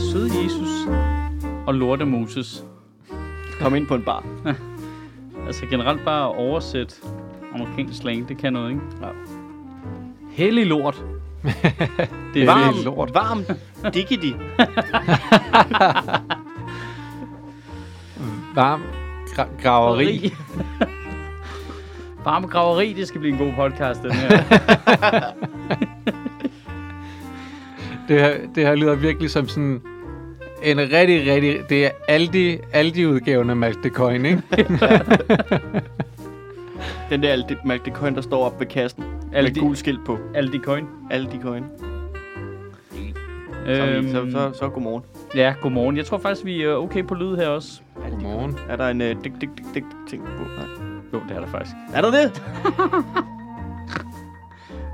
søde Jesus og lorte Moses. Kom ind på en bar. Altså generelt bare at oversætte amerikansk slang, det kan noget, ikke? Ja. Hellig lort. det er Varm, varm. lort. varm diggity. Varm gra- graveri. Varme graveri, det skal blive en god podcast, den her. Det her, det her lyder virkelig som sådan en rigtig, rigtig... Det er Aldi, Aldi-udgaven af Malte Coin, ikke? Den der Aldi, Malte Coin, der står op ved kassen. Med Aldi- gul skilt på. Aldi Coin. Aldi Coin. Så, øhm, så, så, så godmorgen. Ja, godmorgen. Jeg tror faktisk, vi er okay på lyd her også. Godmorgen. Er der en uh, dik, dik, dik, dik ting på? Nej. Jo, det er der faktisk. Er der det?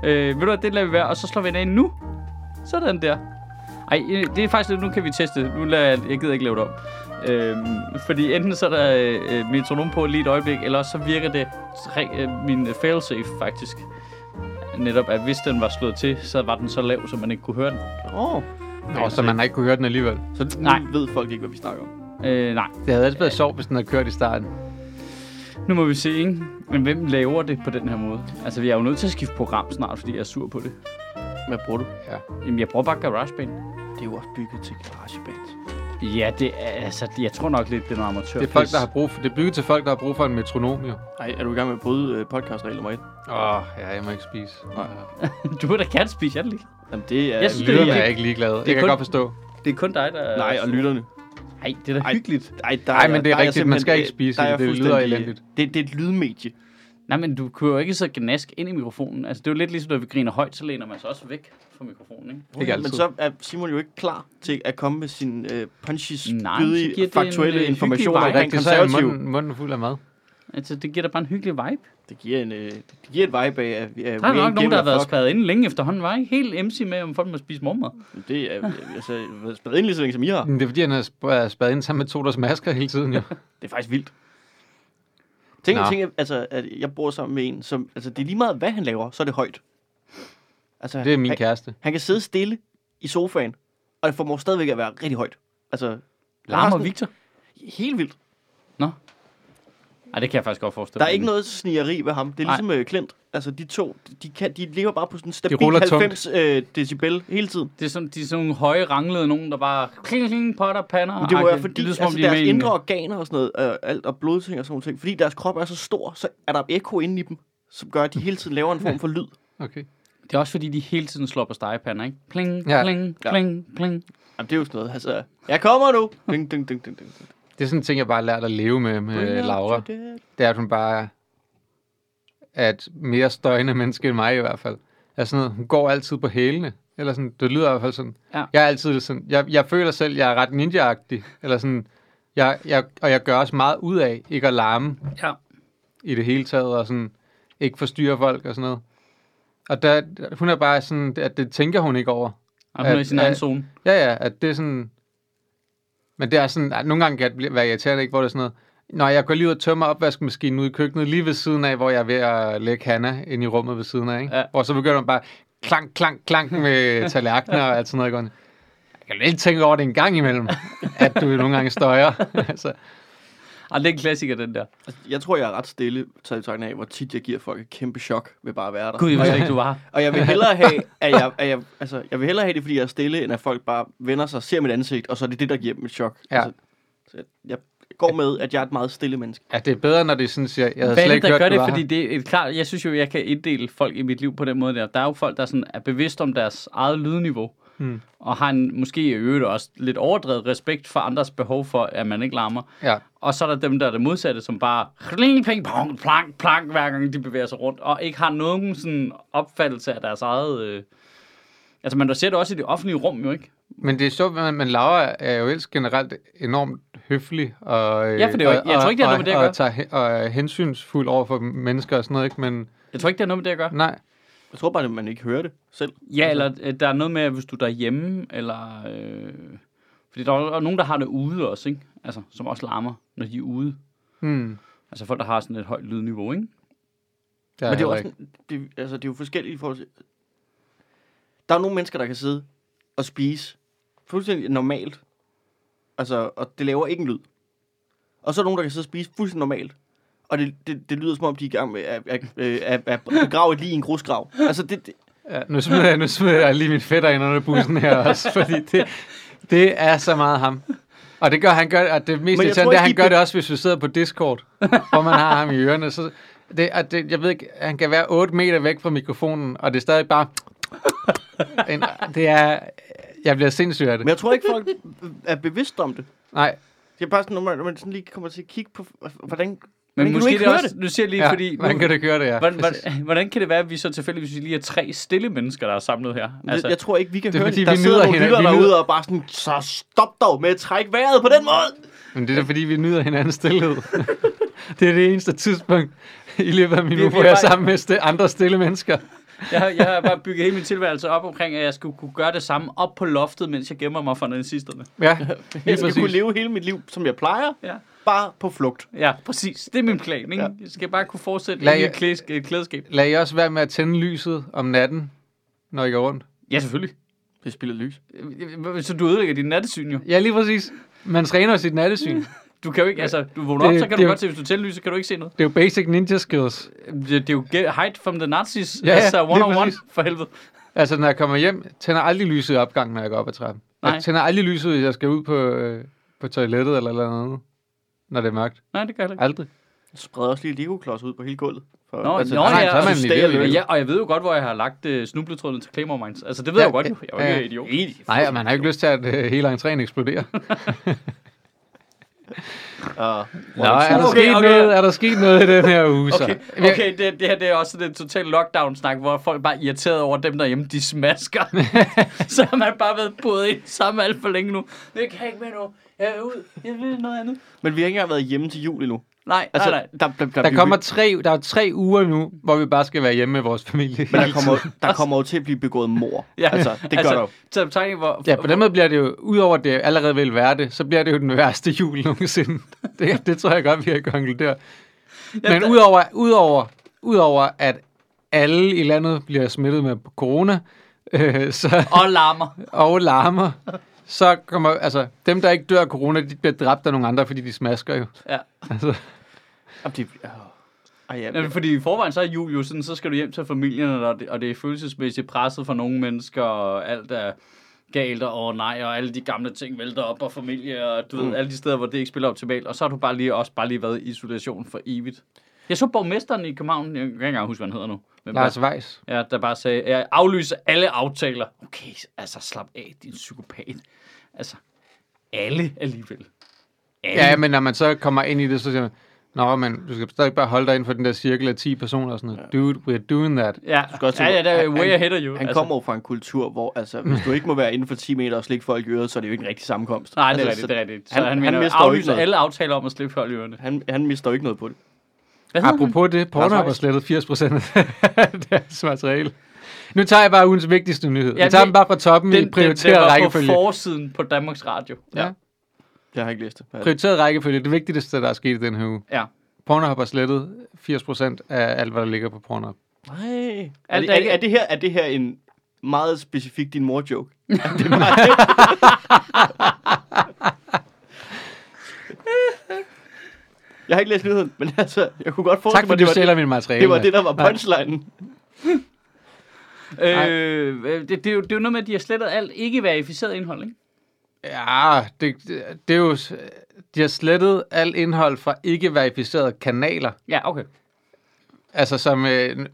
Øh, ved du hvad, det lader vi være, og så slår vi den ind nu. Sådan der. Ej, øh, det er faktisk, nu kan vi teste. det. Nu lader jeg, jeg gider ikke lave det om. Øhm, fordi enten så er der øh, metronom på lige et øjeblik, eller også så virker det øh, min failsafe faktisk. Netop, at hvis den var slået til, så var den så lav, så man ikke kunne høre den. Åh. Oh. Nå, så man har ikke kunne høre den alligevel. Så nu Nej. ved folk ikke, hvad vi snakker om. Øh, nej, Det havde altid været sjovt, hvis den havde kørt i starten. nu må vi se, ikke? Men hvem laver det på den her måde? Altså, vi er jo nødt til at skifte program snart, fordi jeg er sur på det. Hvad bruger du? Jamen, jeg bruger bare GarageBand. Det er jo også bygget til GarageBand. Ja, det er, altså, jeg tror nok lidt, det er noget amatør. Det er folk, der har brug for... Det er bygget til folk, der har brug for en metronom, jo. Ej, er du i gang med at bryde uh, podcastregel nummer 1? Åh, oh, ja, jeg må ikke spise. Nej. Du er da kat spise, jeg er det ikke. Jamen, det er... Jeg synes, Lytterne det er er ikke ligeglade. Det, er det kan kun- jeg godt forstå. Det er kun dig, der... Nej, og lytterne. Nej, det er da hyggeligt. Ej, der Ej, men det er der rigtigt, man skal ikke spise der er det, det lyder elendigt. Det, det er et lydmedie. Nej, men du kunne jo ikke så gnask ind i mikrofonen. Altså, det er jo lidt ligesom, når vi griner højt, så læner man sig også væk fra mikrofonen, ikke? Ikke Men altid. så er Simon jo ikke klar til at komme med sin uh, punches, Nej, gydige, faktuelle en, øh, informationer omkring er konservativ. munden, munden fuld af mad. Altså, det giver da bare en hyggelig vibe. Det giver, en, uh, det giver et vibe af, at Der er nok nogen, der har været fuck. spadet inde længe efterhånden, var ikke helt MC med, om folk må spise mormad. Det er altså, spadet ind lige så længe, som I har. Men det er fordi, han har sp- er spadet ind sammen med to deres masker hele tiden, jo. Det er faktisk vildt. Tænk, Nå. tænk altså, at jeg bor sammen med en, som, altså det er lige meget, hvad han laver, så er det højt. Altså, Det er min han, kæreste. han kan sidde stille i sofaen, og det formår stadigvæk at være rigtig højt. Altså, Larmer sådan- Victor? Helt vildt. Nej, det kan jeg faktisk godt forestille Der er mig. ikke noget snigeri ved ham. Det er Nej. ligesom uh, Klint. Altså, de to, de, kan, de lever bare på sådan en stabil ruller tungt. 90 uh, decibel hele tiden. Det er sådan, de er sådan nogle høje, ranglede nogen, der bare kling, kling, potter, pander. Men det var Ej, fordi, lyder, som altså, de er deres indre organer og sådan noget, uh, alt og blodting og sådan nogle ting, fordi deres krop er så stor, så er der ekko inde i dem, som gør, at de hele tiden laver en form for lyd. Okay. Det er også fordi, de hele tiden slår på stegepander, ikke? Pling, Ja. pling, Ja. pling, pling. Jamen, det er jo sådan noget, altså, jeg kommer nu. Ding, ding, ding, ding, ding. Det er sådan en ting, jeg bare har lært at leve med, med Laura. Det er, at hun bare er et mere støjende menneske end mig i hvert fald. Altså sådan noget, hun går altid på hælene. Eller sådan, det lyder i hvert fald sådan. Ja. Jeg er altid sådan, jeg, jeg føler selv, jeg er ret ninja-agtig. Eller sådan, jeg, jeg, og jeg gør også meget ud af ikke at larme Ja. i det hele taget, og sådan ikke forstyrre folk og sådan noget. Og der, hun er bare sådan, at det tænker hun ikke over. Og hun er i At- sin egen at- zone. Ja, ja, at det er sådan... Men det er sådan, at nogle gange kan det være irriterende, ikke? Hvor det er sådan noget... Når jeg går lige ud og tømmer opvaskemaskinen ude i køkkenet, lige ved siden af, hvor jeg er ved at lægge Hanna ind i rummet ved siden af, ikke? Ja. Hvor så begynder man bare klank, klank, klank med tallerkener og alt sådan noget. gående. Jeg kan lidt tænke over det en gang imellem, at du nogle gange støjer. altså, Ah, det er en klassiker, den der. Altså, jeg tror, jeg er ret stille, taget i betragtning af, hvor tit jeg giver folk et kæmpe chok ved bare at være der. Gud, jeg og, ikke, du var og jeg vil hellere have, at jeg, at jeg, altså, jeg vil hellere have det, fordi jeg er stille, end at folk bare vender sig, ser mit ansigt, og så er det det, der giver dem et chok. Ja. Altså, så jeg, jeg går med, at jeg er et meget stille menneske. at det er bedre, når det er sådan, siger, jeg havde Hvad slet det, ikke der hørt, gør det? Fordi her. det er klart, jeg synes jo, jeg kan inddele folk i mit liv på den måde der. Der er jo folk, der sådan er bevidst om deres eget lydniveau. Hmm. Og har en, måske i øvrigt også lidt overdrevet respekt for andres behov for, at man ikke larmer. Ja. Og så er der dem, der er det modsatte, som bare kling, ping, pong, plank, plank, hver gang de bevæger sig rundt, og ikke har nogen sådan opfattelse af deres eget... Øh... Altså, man ser det også i det offentlige rum, jo ikke? Men det er sjovt, men, men Laura er jo ellers generelt enormt høflig. Og, Ja, for det jo og, ikke- jeg tror ikke, det har noget med det at og, gøre. og, tager, og hensynsfuld over for mennesker og sådan noget, ikke? Men Jeg tror ikke, det har noget med det at gøre. nej, Jeg tror bare, at man ikke hører det selv. Ja, eller øh, der er noget med, at hvis du er derhjemme, eller... Øh... Fordi der er nogen, der har det ude også, ikke? Altså, som også larmer, når de er ude. hmm, Altså folk, der har sådan et højt lydniveau, ikke? det er Men det er, også, det, altså, det er jo forskelligt i forhold til... Der er nogle mennesker, der kan sidde og spise fuldstændig normalt. Altså, og det laver ikke en lyd. Og så er der nogen, der kan sidde og spise fuldstændig normalt. Og det, det, det lyder som om, de er i gang med at, at, at, at, begrave et lige i en grusgrav. Altså, det, det, Ja, nu smider jeg, nu smider jeg lige min fætter ind under bussen her også, fordi det, det er så meget ham. Og det gør han gør, at det mest irriterende, det er, han gør det også, hvis vi sidder på Discord, hvor man har ham i ørerne. Så det, at det, jeg ved ikke, han kan være 8 meter væk fra mikrofonen, og det er stadig bare... En, det er... Jeg bliver sindssyg af det. men jeg tror ikke, folk er bevidste om det. Nej, Det er bare sådan, når man, når man sådan lige kommer til at kigge på, hvordan, Men hvordan kan du måske ikke det også, nu siger jeg lige, ja, fordi... man Nu, kan det gøre det, ja. hvordan, hvordan, hvordan kan det være, at vi så tilfældigvis lige er tre stille mennesker, der er samlet her? Altså, jeg tror ikke, vi kan det er høre fordi, det. Der vi sidder nyder nogle hinanden. lytter derude og bare sådan, så stop dog med at trække vejret på den måde. Men det er da, fordi, vi nyder hinandens stillhed. det er det eneste tidspunkt i løbet af min Vi- uge, hvor jeg er sammen med sti- andre stille mennesker. Jeg, har- jeg har bare bygget hele min tilværelse op omkring, at jeg skulle kunne gøre det samme op på loftet, mens jeg gemmer mig fra nazisterne. Ja, Jeg skal kunne leve hele mit liv, som jeg plejer, Ja. bare på flugt. Ja, præcis. Det er min plan, ikke? Ja. Jeg skal bare kunne fortsætte Lad i jeg- et klædes- et klædeskab. Lad I også være med at tænde lyset om natten, når I går rundt. Ja, selvfølgelig. Det spiller lys. Så du ødelægger din nattesyn jo. Ja, lige præcis. Man træner sit nattesyn. Du kan jo ikke, altså, du vågner Det- op, så kan det du jo- godt se, hvis du tænder lyset, kan du ikke se noget. Det er jo basic ninja skills. Det, det er jo hide from the Nazis, Ja, ja, altså one on one, for helvede. Altså, når jeg kommer hjem, tænder aldrig lyset i opgangen, når jeg går op ad trappen. Nej. Jeg tænder aldrig lyset, hvis jeg skal ud på, øh, på toilettet eller noget andet, når det er mørkt. Nej, det kan jeg ikke. Aldrig. Jeg spreder også lige Lego-klods ud på hele gulvet. For, Nå, nå, altså, ja, nej, så er man så i stager. Ja, og jeg ved jo godt, hvor jeg har lagt uh, snubletrådene til Claymore Mines. Altså, det ved Ja, jeg jo godt. Jeg er jo ja, ikke ja. idiot. Nej, og man har ikke lyst til, at øh, hele entréen eksploderer. Uh, Nå, er der, Okay, sket okay. Noget, er der sket noget i den her uge, så? Okay, okay det, det her det er også sådan en total lockdown-snak, hvor folk bare er irriteret over dem derhjemme, de smasker. så har man bare været boet ind sammen alt for længe nu. Det kan jeg ikke med nu. Jeg er ud. Jeg vil noget andet. men vi har ikke engang været hjemme til jul endnu. Nej, Altså, nej, nej. Der, der, der, Der kommer tre, der er tre uger nu, hvor vi bare skal være hjemme med vores familie. Men der kommer, der kommer jo til at blive begået mor. Ja, Altså, det gør der jo. Så betegning, hvor... Ja, på den måde bliver det jo, udover at det allerede vil være det, så bliver det jo den værste jul nogensinde. Det, det tror jeg godt, vi kan konkludere. Men der- udover, udover, udover at alle i landet bliver smittet med corona, øh, så, Og larmer. og larmer, så kommer, altså, dem, der ikke dør af corona, de bliver dræbt af nogle andre, fordi de smasker jo. Ja. Altså, Jamen, det, øh. Ej, ja, Jamen, fordi i forvejen så er jul jo sådan, så skal du hjem til familien, og det, og det er følelsesmæssigt presset for nogle mennesker, og alt er galt, og nej, og alle de gamle ting vælter op, og familie, og du mm. ved, alle de steder, hvor det ikke spiller optimalt, og så har du bare lige også bare lige været i isolation for evigt. Jeg så borgmesteren i København, jeg kan ikke engang huske, hvad han hedder nu. Men Lars Weiss. Ja, der bare sagde, jeg aflyser alle aftaler. Okay, altså slap af, din psykopat. Altså, alle alligevel. Alle. Ja, men når man så kommer ind i det, så siger man, Nå, men du skal stadig bare holde dig inden for den der cirkel af 10 personer og sådan noget. Dude, we're doing that. Ja, skal også ja, ja, der er way han- ahead of you. Han kommer jo fra en kultur, hvor altså, hvis du ikke må være inden for 10 meter og slikke folk i øret, så er det jo ikke en rigtig sammenkomst. Nej, det er altså, rigtigt, det er rigtigt. Så han- han, han han mener, mister jo ikke aflyser noget. alle aftaler om at slippe hold i ørerne. Han, han mister jo ikke noget på det. Hvad hedder han? Apropos det, Pornhub har slettet 80 procent af deres materiale. Nu tager jeg jeg det- har ikke læst det. Hvad er det? Prioriteret rækkefølge. Det vigtigste, der er sket i den her uge. Ja. Pornhub har slettet 80 procent af alt, hvad der ligger på Pornhub. Nej. Er, det, det er, ikke- er, det her, er det her en meget specifik din mor-joke? Er det bare, jeg har ikke læst nyheden, men altså, jeg kunne godt Tak forestille for, mig, at det du det, mit materiale. det var det, der var Nej. punchlinen. Øh, det, det, er jo, det er jo noget med, at de har slettet alt ikke-verificeret indhold, ikke? Ja, det, det er jo... De har slettet alt indhold fra ikke-verificerede kanaler. Ja, okay. Altså som... Øh,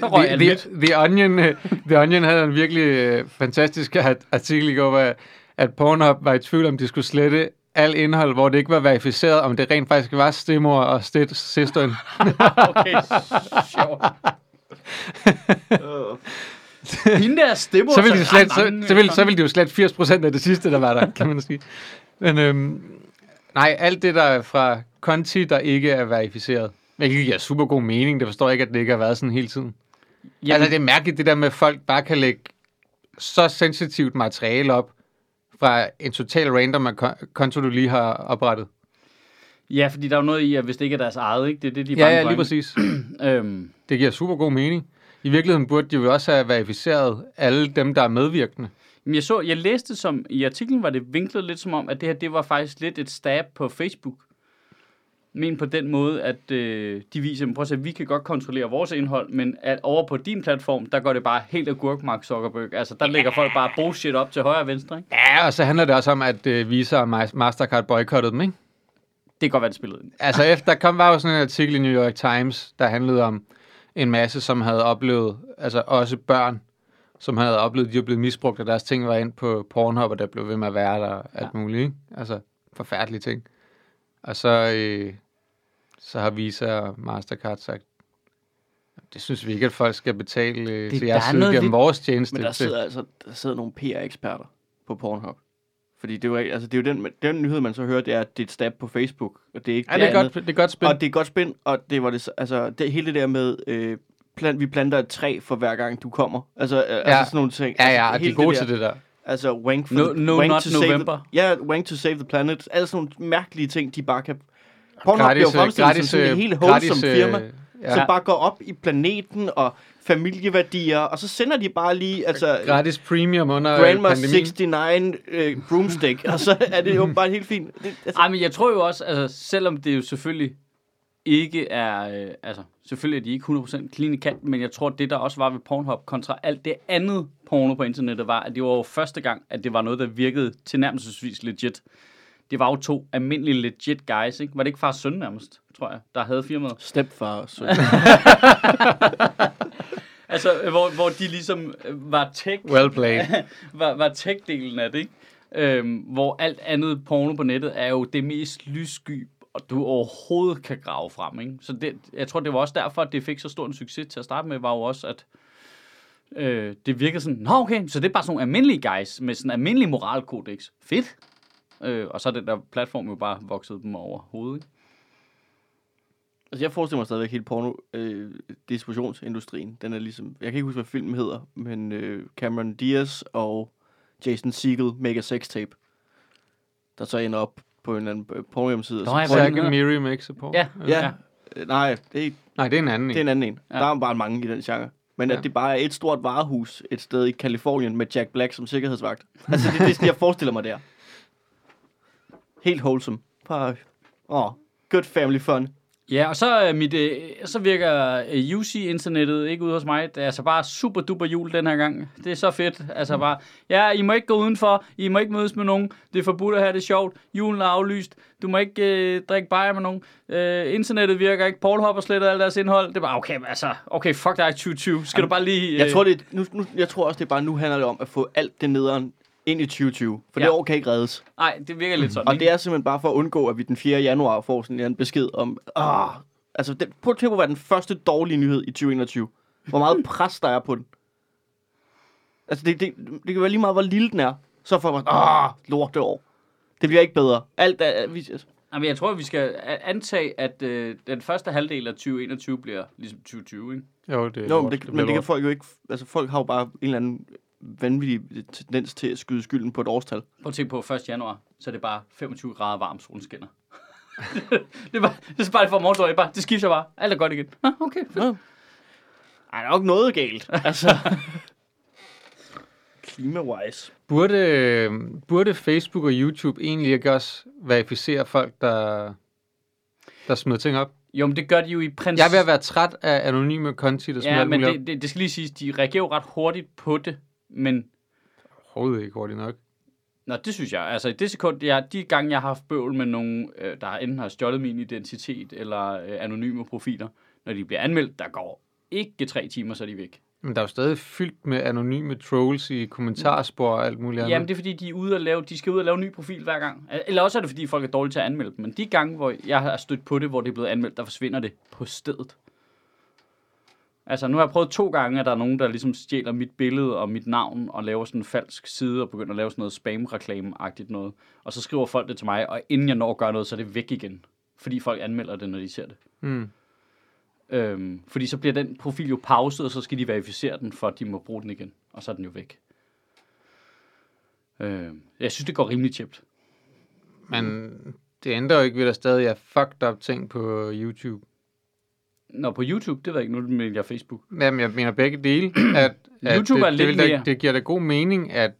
Så røg The, alt The. The, Onion, øh, The Onion havde en virkelig øh, fantastisk art- artikel i går, hvor, at Pornhub var i tvivl om, de skulle slette al indhold, hvor det ikke var verificeret, om det rent faktisk var stemor og sted, søsteren. Okay, sjovt. Hende der stemmer så ville de, slet, så, så, ville, så ville de jo slet 80% af det sidste, der var der, kan man sige. Men øhm, nej, alt det der er fra konti, der ikke er verificeret. Hvilket giver super god mening. Det forstår jeg ikke, at det ikke har været sådan hele tiden. Jamen, Altså, det er mærkeligt, det der med, at folk bare kan lægge så sensitivt materiale op fra en total random konto, du lige har oprettet. Ja, fordi der er jo noget i, at hvis det ikke er deres eget, ikke? Det er det, de er Ja, bange ja, lige præcis. Øhm, Det giver super god mening. I virkeligheden burde de jo også have verificeret alle dem, der er medvirkende. Men jeg, så, jeg læste som, i artiklen var det vinklet lidt som om, at det her, det var faktisk lidt et stab på Facebook. Men på den måde, at øh, de viser, prøv at se, vi kan godt kontrollere vores indhold, men at over på din platform, der går det bare helt agurk, Mark Zuckerberg. Altså, der lægger folk bare bullshit op til højre og venstre, ikke? Ja, og så handler det også om, at øh, Visa og Ma- Mastercard boykottede dem, ikke? Det kan godt være, det spillede. Altså, efter, der kom var jo sådan en artikel i New York Times, der handlede om en masse, som havde oplevet, altså også børn, som havde oplevet, at de var blevet misbrugt, og deres ting var ind på Pornhub, og der blev ved med at være der, og alt Ja. muligt, ikke? Altså, forfærdelige ting. Og så, øh, så har Visa og Mastercard sagt, det synes vi ikke, at folk skal betale øh, Det- til der jeres er side noget gennem lidt- vores tjeneste. Men der til- sidder altså der sidder nogle PR-eksperter på Pornhub. Fordi det er jo, altså, det er jo den, den nyhed, man så hører, det er, at det er et stab på Facebook. Og det er ikke Ja, det er, andet. godt, det er godt spil. Og det er godt spænd, og det var det, altså, det hele det der med, øh, plant, vi planter et træ for hver gang du kommer. Altså, ja. altså sådan nogle ting. Ja, ja, altså, de er gode der, til det der. Altså, wank, for No- the, no wank not to save November. The, ja, wank to save the planet. Alle sådan nogle mærkelige ting, de bare kan... Pornhub bliver jo øh, fremstillet som sådan øh, en helt wholesome øh, firma, Ja. som bare går op i planeten og familieværdier, og så sender de bare lige, altså... Gratis premium under Grandma pandemien. 69 øh, broomstick, og så er det jo bare helt fint. Det, altså, Ej, men jeg tror jo også, altså, selvom det jo selvfølgelig ikke er, øh, altså, selvfølgelig er de ikke 100% clean i kanten, men jeg tror, det der også var ved Pornhub kontra alt det andet porno på internettet, var, at det var jo første gang, at det var noget, der virkede tilnærmelsesvis legit. Det var jo to almindelige legit guys, ikke? Var det ikke far og søn nærmest, tror jeg, der havde firmaet? stepfar. Så. Altså, øh, hvor, hvor de ligesom øh, var tech, Well played. var, var tech-delen af det, ikke? Øhm, hvor alt andet porno på nettet er jo det mest lyssky, og du overhovedet kan grave frem, ikke? Så det, jeg tror, det var også derfor, at det fik så stor en succes til at starte med, var jo også, at øh, det virkede sådan, nå okay, så det er bare sådan nogle almindelige guys med sådan en almindelig moralkodex. Fedt! Øh, og så er den der platform jo bare vokset dem over hovedet, ikke? Altså, jeg forestiller mig stadigvæk hele porno øh, distributionsindustrien. Den er ligesom, jeg kan ikke huske, hvad filmen hedder, men øh, Cameron Diaz og Jason Segel mega sex tape, der så ender op på en eller anden øh, porno hjemmeside. Nå, jeg Så Hvad jeg den kan hedder? Miri makes på. Ja. ja, øh, nej, det er, Nej, det er en anden det er en. en anden en. Ja. Der er bare mange i den genre. Men Ja. at det bare er et stort varehus et sted i Kalifornien med Jack Black som sikkerhedsvagt. Altså, det er det, jeg forestiller mig der. Helt wholesome. Bare, åh, good family fun. Ja, og så, øh, mit, øh, så virker øh, UC-internettet ikke ude hos mig. Det er altså bare super duper jul den her gang. Det er så fedt. Altså bare, ja, I må ikke gå udenfor. I må ikke mødes med nogen. Det er forbudt at have det sjovt. Julen er aflyst. Du må ikke øh, drikke bajer med nogen. Øh, internettet virker ikke. Pornhub har slettet alt deres indhold. Det er bare, okay, altså, okay, fuck dig 2020. Skal du bare lige... Øh, Jeg tror, det, nu, nu, jeg tror også, det er bare nu handler det om at få alt det nederen ind i 2020. For Ja. det år kan ikke reddes. Nej, det virker lidt sådan, Og ikke? det er simpelthen bare for at undgå, at vi den 4. januar får sådan en besked om, ah, altså det, prøv at tænke på, hvad den første dårlige nyhed i 2021. Hvor meget pres der er på den. Altså det, det, det kan være lige meget, hvor lille den er. Så får man, ah, lorte år. Det bliver ikke bedre. Alt er, vi, Jamen, jeg tror, vi skal antage, at øh, den første halvdel af 2021 bliver ligesom 2020, ikke? Jo, det er lort. men det, bliver men det kan folk jo ikke, altså folk har jo bare en eller anden vanvittig tendens til at skyde skylden på et årstal. Prøv at tænke på 1. januar, så er det bare 25 grader varmt, solen skinner. det, er bare, det er bare for morgentøj, bare, det skifter bare. Alt er godt igen. Ah, okay, fedt. Ja. Ej, der er nok noget galt. Altså. Klima-wise. Burde, øh, burde Facebook og YouTube egentlig ikke også verificere folk, der, der smider ting op? Jo, men det gør de jo i prins... Jeg er ved at være træt af anonyme konti, der smider Ja, men det, det, det, skal lige siges, de reagerer jo ret hurtigt på det, men... Overhovedet ikke hurtigt nok. Nå, det synes jeg. Altså, i det sekund, jeg, de gange, jeg har haft bøvl med nogen, øh, der enten har stjålet min identitet, eller øh, anonyme profiler, når de bliver anmeldt, der går ikke tre timer, så er de væk. Men der er jo stadig fyldt med anonyme trolls i kommentarspor og alt muligt andet. Jamen, det er fordi, de, er ude at lave, de skal ud og lave en ny profil hver gang. Eller også er det, fordi folk er dårlige til at anmelde dem. Men de gange, hvor jeg har stødt på det, hvor det er blevet anmeldt, der forsvinder det på stedet. Altså, nu har jeg prøvet to gange, at der er nogen, der ligesom stjæler mit billede og mit navn og laver sådan en falsk side og begynder at lave sådan noget spam-reklame-agtigt noget. Og så skriver folk det til mig, og inden jeg når at gøre noget, så er det væk igen. Fordi folk anmelder det, når de ser det. Mm. Øhm, fordi så bliver den profil jo pauset, og så skal de verificere den, for at de må bruge den igen. Og så er den jo væk. Øhm, jeg synes, det går rimelig tjept. Men det ændrer jo ikke ved, at der stadig er fucked up ting på YouTube. Når på YouTube, det ved jeg ikke, nu mener jeg Facebook. Jamen, jeg mener begge dele. At, at YouTube det, er det, lidt da- mere- Det giver da god mening, at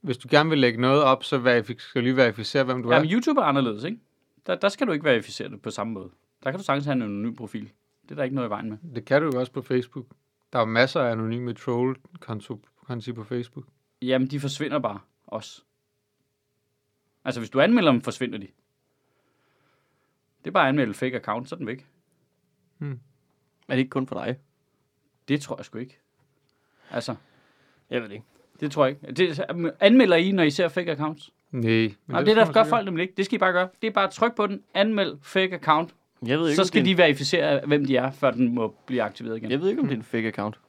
hvis du gerne vil lægge noget op, så verif- skal du lige verificere, hvem du er. Jamen, YouTube er anderledes, ikke? Der, der skal du ikke verificere det på samme måde. Der kan du sagtens have en anonym profil. Det er der ikke noget i vejen med. Det kan du jo også på Facebook. Der er masser af anonyme troll-konti på Facebook. Jamen, de forsvinder bare også. Altså, hvis du anmelder dem, forsvinder de. Det er bare at anmelde fake account, så er den væk. Er det ikke kun for dig? Det tror jeg sgu ikke. Altså, Jeg ved det ikke. det tror jeg ikke. Det, anmelder I, når I ser fake accounts? Nej. Men Nej, det, det der gør sikkert. folk nemlig ikke. Det skal I bare gøre. Det er bare at trykke på den, anmeld fake account. Jeg ved ikke, Så skal det de verificere, hvem de er, før den må blive aktiveret igen. en, Jeg ved ikke, om det er en fake account.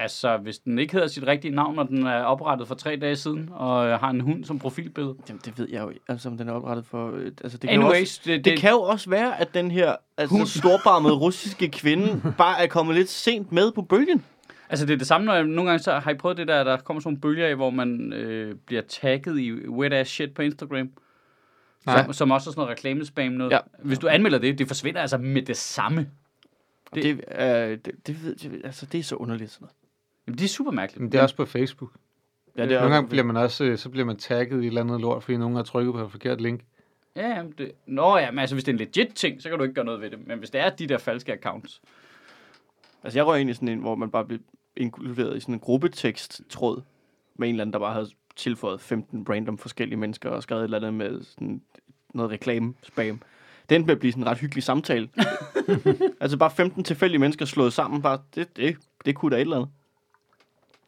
Altså, hvis den ikke hedder sit rigtige navn, og den er oprettet for tre dage siden, og øh, har en hund som profilbillede. Jamen, det ved jeg jo ikke, altså om den er oprettet for... Øh, altså, det kan jo Anyways, også, det, det, det, kan jo også være, at den her altså, storbarmede russiske kvinde bare er kommet lidt sent med på bølgen. altså, det er det samme, når jeg, nogle gange så har I prøvet det der, der kommer sådan nogle bølger af, hvor man øh, bliver tagget i wet ass shit på Instagram. Nej. Som, som også er sådan noget reklamespam noget. Ja. Hvis du anmelder det, det forsvinder altså med det samme. Det, det, øh, det, det, ved, det, altså, det er så underligt sådan noget. Jamen, det er super mærkeligt. Men det er også på Facebook. Ja, Nogle gange bliver man også, øh, så bliver man tagget i et eller andet lort, fordi nogen har trykket på et forkert link. Ja, jamen, det... Nå ja, men altså, hvis det er en legit ting, så kan du ikke gøre noget ved det. Men hvis det er de der falske accounts, Altså, jeg røg ind i sådan en, hvor man bare blev inkluderet i sådan en gruppetekst-tråd med en eller anden, der bare havde tilføjet 15 random forskellige mennesker og skrevet et eller andet med sådan noget reklame-spam. Det endte med at blive sådan en ret hyggelig samtale. altså bare 15 tilfældige mennesker slået sammen. Bare, det, det, det kunne da et eller andet.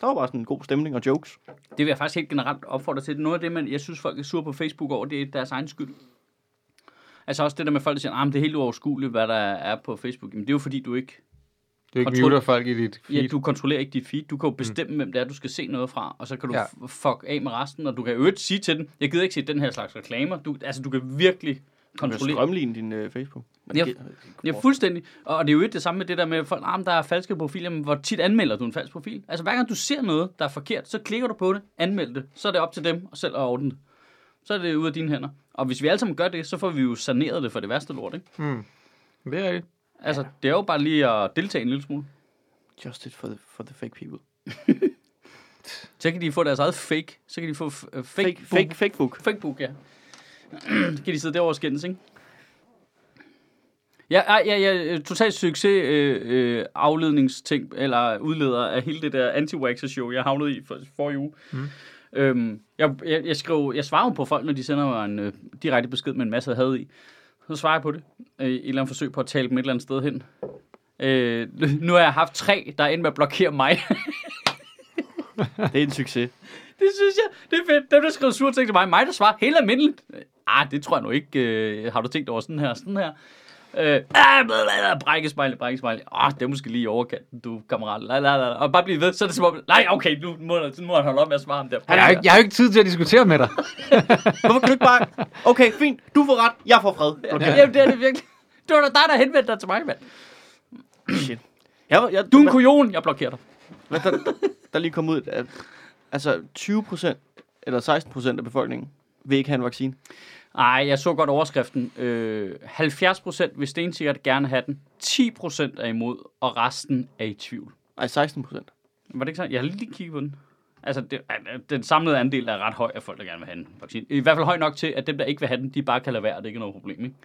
Der var bare sådan en god stemning og jokes. det vil jeg faktisk helt generelt opfordre til. Noget af det, man, jeg synes, folk er sure på Facebook over, det er deres egen skyld. Altså også det der med folk, der siger, at det er helt uoverskueligt, hvad der er på Facebook. Men det er jo fordi, du ikke Du ikke Kontrol- muter folk i dit feed. Ja, du kontrollerer ikke dit feed. Du kan jo bestemme, mm. hvem det er, du skal se noget fra, og så kan du Ja. fuck af med resten, og du kan i øvrigt sige til den, jeg gider ikke se den her slags reklamer. Du, altså, du kan virkelig Du kan kontrollere. strømline din uh, Facebook. Men Ja, det- Ja, fuldstændig. Og det er jo ikke det samme med det der med, folk, ah, der er falske profiler, men hvor tit anmelder du en falsk profil? Altså, hver gang du ser noget, der er forkert, så klikker du på det, anmeld det. Så er det op til dem og selv at ordne det. Så er det ude af dine hænder. Og hvis vi alle sammen gør det, så får vi jo saneret det for det værste lort, ikke? Mm. Det er rigtigt. Altså, det er jo bare lige at deltage en lille smule. Just it for the, for the fake people. Så kan de få deres eget fake. Så kan de få f- fake, Fake, book. fake, fake book. Facebook, ja. så kan de sidde derovre og skændes, ikke? Ja, ja, ja, totalt succes øh, øh, afledningsting, eller udleder af hele det der anti show jeg havnede i for, for uge. Mm. Øhm, jeg, jeg, jeg, skrev, jeg svarer jo på folk, når de sender mig en øh, direkte besked med en masse had i. Så svarer jeg på det. Øh, et eller andet forsøg på at tale dem et eller andet sted hen. Øh, nu har jeg haft tre, der er med at blokere mig. Det er en succes. Det synes jeg, det er fedt. Dem, der skriver sure ting til mig, mig der svarer helt almindeligt. Ah, det tror jeg nu ikke. Øh, har du tænkt over sådan her, sådan her? Øh, ah, blablabla, brækkespejl, brækkespejl. Ah, det er måske lige i overkanten, du kammerat. La, la, la. Og bare blive ved, så er det som om, nej, okay, nu må, nu må han holde op med at svare ham der. Jeg har, ikke, jeg har ikke tid til at diskutere med dig. Hvorfor kan du ikke bare... Okay, fint. Du får ret. Jeg får fred. Okay. Ja. Jamen, det er det virkelig. Det var da dig, der henvendte dig til mig, mand. Shit. Jeg, jeg, Du er en kujon, jeg blokerer dig. hvad der, der, der lige kom ud, at altså 20 procent eller 16 procent af befolkningen vil ikke have en vaccine. Nej, jeg så godt overskriften. Øh, 70 procent vil stensikkert gerne have den. 10 procent er imod, og resten er i tvivl. Nej, 16 procent. Var det ikke sådan? Jeg har lige kigget på den. Altså, det, den samlede andel er ret høj af folk, der gerne vil have en vaccine. I hvert fald høj nok til, at dem, der ikke vil have den, de bare kan lade være. Det er ikke noget problem, ikke?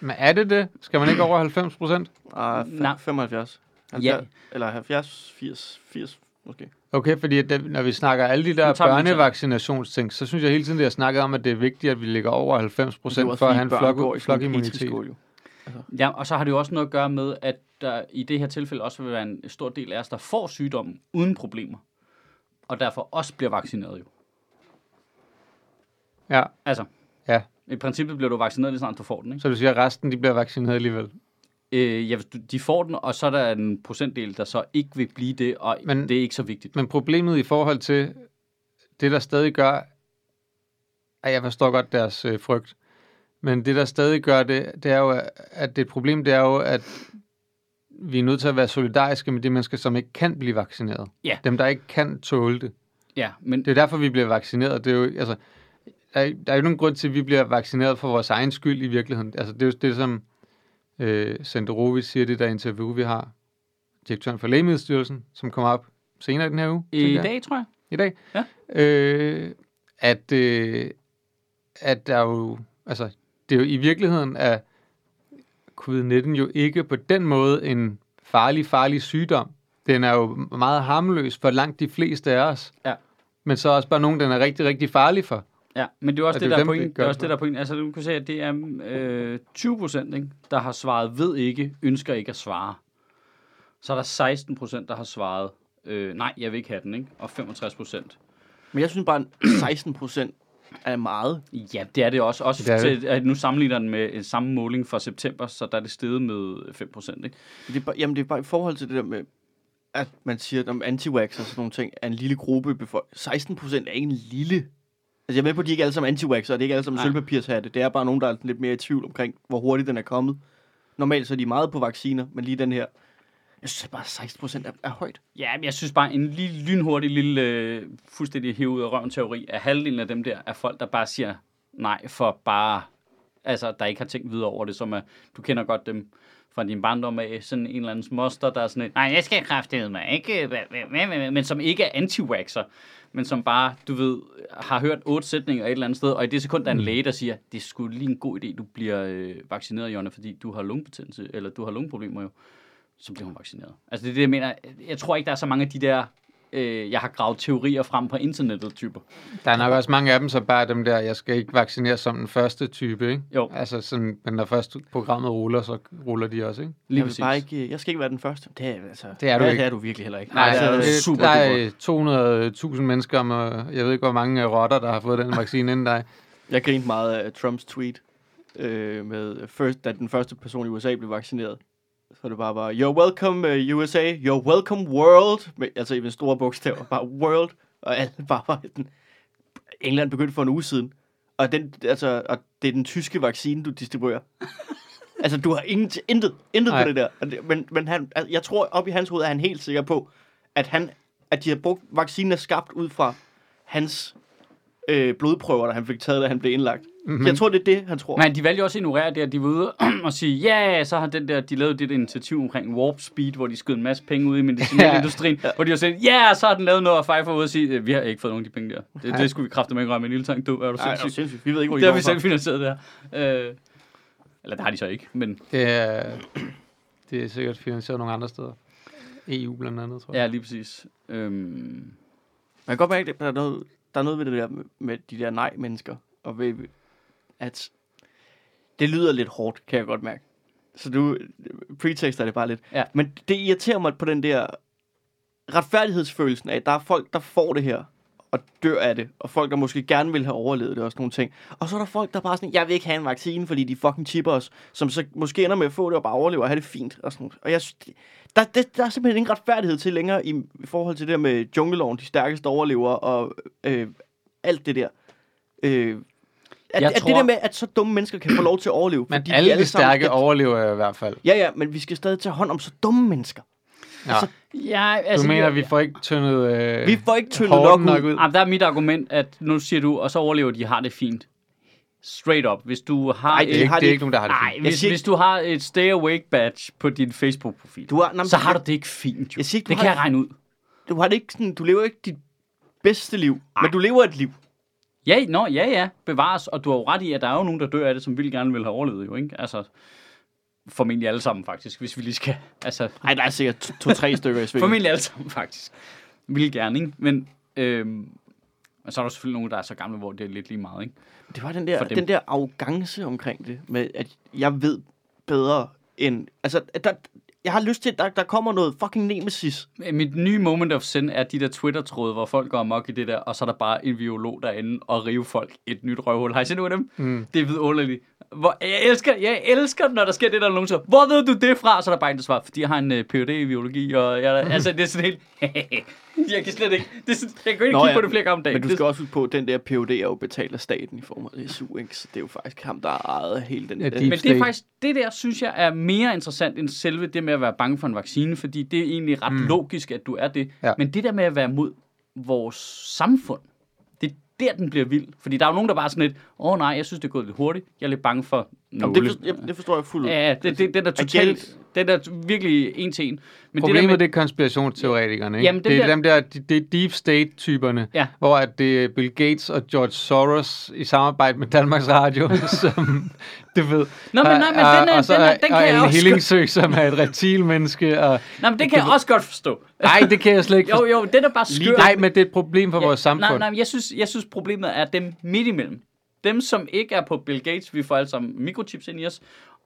Men er det det? Skal man ikke over 90 procent? Ah, Nej. fe- 75. Ja. 70, Eller 70, 80, 80 måske. Okay, fordi at det, når vi snakker alle de der børnevaccinationsting, så synes jeg hele tiden, at jeg snakket om, at det er vigtigt, at vi ligger over 90 Det er procent for at have en flok, flokimmunitet. jo. Ja, og så har det jo også noget at gøre med, at der i det her tilfælde også vil være en stor del af os, der får sygdommen uden problemer. Og derfor også bliver vaccineret jo. Ja, Altså, ja. i princippet bliver du vaccineret lige snart du får den, ikke? Så du siger, at resten de bliver vaccineret alligevel. Øh, ja, de får den, og så er der en procentdel, der så ikke vil blive det, og Men- Men, det er ikke så vigtigt. Men problemet i forhold til det, der stadig gør, at jeg forstår godt deres øh, frygt, men det, der stadig gør det, det er jo, at det problem, det er jo, at vi er nødt til at være solidariske med de mennesker, som ikke kan blive vaccineret. Ja. Dem, der ikke kan tåle det. Ja, men Det er derfor, vi bliver vaccineret. Det er jo, altså, der, er, der er jo nogen grund til, at vi bliver vaccineret for vores egen skyld i virkeligheden. Altså, det er jo det, som øh, Senderovic siger, det der interview, vi har. Direktøren for Lægemiddelstyrelsen, som kommer op senere i den her uge. i tænker jeg. dag, tror jeg. i dag, Ja. øh, at, øh, at der jo, altså, det er jo i virkeligheden, at covid-19 jo ikke på den måde en farlig, farlig sygdom. Den er jo meget harmløs for langt de fleste af os. Ja. Men så også bare nogen, den er rigtig, rigtig farlig for. Ja, men det er også Og det, det er der er dem, point. det er også det der er point. Altså, du kan se, at det er øh, 20 procent, ikke, der har svaret ved ikke, ønsker ikke at svare. Så er der 16 procent, der har svaret, øh, nej, jeg vil ikke have den, ikke? Og 65 procent. Men jeg synes bare, at 16 procent er meget. Ja, det er det også. Også Det er til, at nu sammenligner den med en samme måling fra september, så der er det steget med 5 procent, ikke? Det er bare, jamen, det er bare i forhold til det der med, at man siger, at anti og sådan nogle ting er en lille gruppe. Befol- 16 procent er ikke en lille... Altså, jeg er med på, at de ikke alle sammen anti og det er ikke alle sammen sølvpapirshatte. Det er bare nogen, der er lidt mere i tvivl omkring, hvor hurtigt den er kommet. Normalt så er de meget på vacciner, men lige den her... Jeg synes bare, 16 procent er, er højt. Ja, men jeg synes bare, en lille, lynhurtig lille, øh, fuldstændig hævet ud af røven teori, at halvdelen af dem der er folk, der bare siger nej for bare, altså, der ikke har tænkt videre over det, som er, du kender godt dem fra din barndom af, sådan en eller anden moster, der er sådan et, nej, jeg skal kraftede mig, ikke, men som ikke er anti men som bare, du ved, har hørt otte sætninger et eller andet sted, og i det sekund, der er en læge, der siger, det er sgu lige en god idé, du bliver øh, vaccineret, Jonna, fordi du har lungebetændelse, eller du har lungeproblemer jo så bliver hun vaccineret. Altså det er det, jeg mener. Jeg tror ikke, der er så mange af de der, øh, jeg har gravet teorier frem på internettet typer. Der er nok også mange af dem, som bare er dem der, jeg skal ikke vaccineres som den første type, ikke? Jo. Altså sådan, men når først programmet ruller, så ruller de også, ikke? Lige jeg, vil bare ikke, jeg skal ikke være den første. Det er, altså, Det er du ja, ikke. Det er du virkelig heller ikke. Nej, det er altså, det. super der er 200.000 mennesker, med, jeg ved ikke, hvor mange øh, rotter, der har fået den vaccine inden dig. Jeg grinte meget af Trumps tweet, øh, med first, da den første person i USA blev vaccineret. Så det bare var, you're welcome uh, USA, you're welcome world, med, altså i med store bogstaver, bare world, og alle bare var den, England begyndte for en uge siden, og, den, altså, og det er den tyske vaccine, du distribuerer. altså, du har ingen, intet, intet Nej. på det der. Men, men han, altså, jeg tror, op i hans hoved er han helt sikker på, at, han, at de har brugt, vaccinen er skabt ud fra hans øh, blodprøver, der han fik taget, da han blev indlagt. Mm-hmm. Jeg tror, det er det, han tror. Men de valgte jo også at ignorere det, at de var ude og sige, ja, yeah, så har den der, de lavede det der initiativ omkring Warp Speed, hvor de skød en masse penge ud i medicinalindustrien, ja. hvor de har sagt, ja, yeah, så har den lavet noget, og Pfizer var ude og sige, vi har ikke fået nogen af de penge der. Det, det skulle vi kræfte med ikke røre med en lille tank, du er du er sindssyg. sindssygt. Vi ved ikke, hvor de Det har vi selv finansieret det her. Øh, eller det har de så ikke, men Det er, det er sikkert finansieret nogle andre steder. EU blandt andet, tror jeg. ja, lige præcis. Øhm, Man kan godt mærke, at der er noget, der er noget ved det der med, med de der nej-mennesker, og ved, at det lyder lidt hårdt, kan jeg godt mærke. Så du pretexter det bare lidt. Ja. Men det irriterer mig på den der retfærdighedsfølelsen af, at der er folk, der får det her, og dør af det, og folk, der måske gerne vil have overlevet det, og sådan nogle ting. Og så er der folk, der bare sådan, jeg vil ikke have en vaccine, fordi de fucking chipper os, som så måske ender med at få det og bare overleve og have det fint. Og, sådan og jeg der, der, der er simpelthen ingen retfærdighed til længere i, i forhold til det der med jungleloven, de stærkeste overlever, og øh, alt det der. Øh, at, Jeg at tror- det der med, at så dumme mennesker kan få lov til at overleve. Men fordi alle de sammen stærke skal- overlever i hvert fald. Ja, ja, men vi skal stadig tage hånd om så dumme mennesker. Ja. Altså, ja, Du altså, mener, jeg- vi får ikke tyndet øh, Vi får ikke tyndet nok nok ud? Ah, der er mit argument, at nu siger du, og så overlever de, har det fint. Straight up. Hvis du har Ej, Det er, et, ikke, har det de er ikke. nogen, der har det nej, fint. hvis, siger- hvis du har et stay awake badge på din Facebook-profil, Du har, nej, men- så har du det ikke fint. Jo. Jeg siger ikke, du det har kan jeg regne ud. Du har det ikke sådan, du lever ikke dit bedste liv, men du lever et liv. Ja, nå, ja, ja, bevares. Og du har jo ret i, at der er jo nogen, der dør af det, som vil gerne vil have overlevet, jo, ikke? Altså, formentlig alle sammen, faktisk, hvis vi lige skal... Altså, Nej, der er sikkert to- to-tre stykker i sving. formentlig alle sammen, faktisk. Vil gerne, ikke? Men, øhm, og så er der selvfølgelig nogen, der er så gamle, hvor det er lidt lige meget, ikke? Det var den der, den der arrogance omkring det, med at jeg ved bedre end... Altså, der, jeg har lyst til, at der, der kommer noget fucking nemesis. Mit nye moment of sin er de der Twitter-tråde, hvor folk går amok i det der, og så er der bare en biolog derinde og rive folk et nyt røvhul. Har I set nogle af dem? Mm. Det er vidunderligt. Hvor, jeg, elsker, jeg elsker, når der sker det der, når nogen siger, hvor ved du det fra? Så er der bare en, der svarer, fordi jeg har en uh, Ph.D. i biologi, og jeg, altså, det er sådan helt... jeg kan slet ikke... Det er, sådan- jeg kan ikke Nå, kigge ja, på det flere gange om dagen. Men du Det- skal også huske på, at den der PhD er jo betalt af staten i form af SU, ikke? Så det er jo faktisk ham, der har ejet hele den Ja, der... de- Men det er faktisk, det der synes jeg er mere interessant end selve det med at være bange for en vaccine, fordi det er egentlig ret mm. logisk, at du er det. Ja. Men det der med at være mod vores samfund, det er der, den bliver vild. Fordi der er jo nogen, der bare er sådan lidt, åh oh, nej, jeg synes, det er gået lidt hurtigt. Jeg er lidt bange for Jamen, nåle. det, for, jeg, det forstår jeg fuldt ud. Ja, det, det, den er totalt, den er virkelig en til en. Men Problemet det der med, det er konspirationsteoretikerne, ikke? Jamen, det det er der- dem der, det, det er deep state-typerne, Ja. hvor at det er Bill Gates og George Soros i samarbejde med Danmarks Radio, som du ved. Nå, men- nej, men og, den er- og så den er- er- den kan og jeg også Hillingsø, som er et reptilmenneske. Og, nej, men det kan jeg også godt forstå. nej, det kan jeg slet ikke Jo, forstå. jo, det er bare skørt. Nej, men det er et problem for vores samfund. Nej, nej, jeg synes, jeg synes problemet er dem midt imellem. Dem, som ikke er på Bill Gates, vi får alle sammen mikrochips ind i os.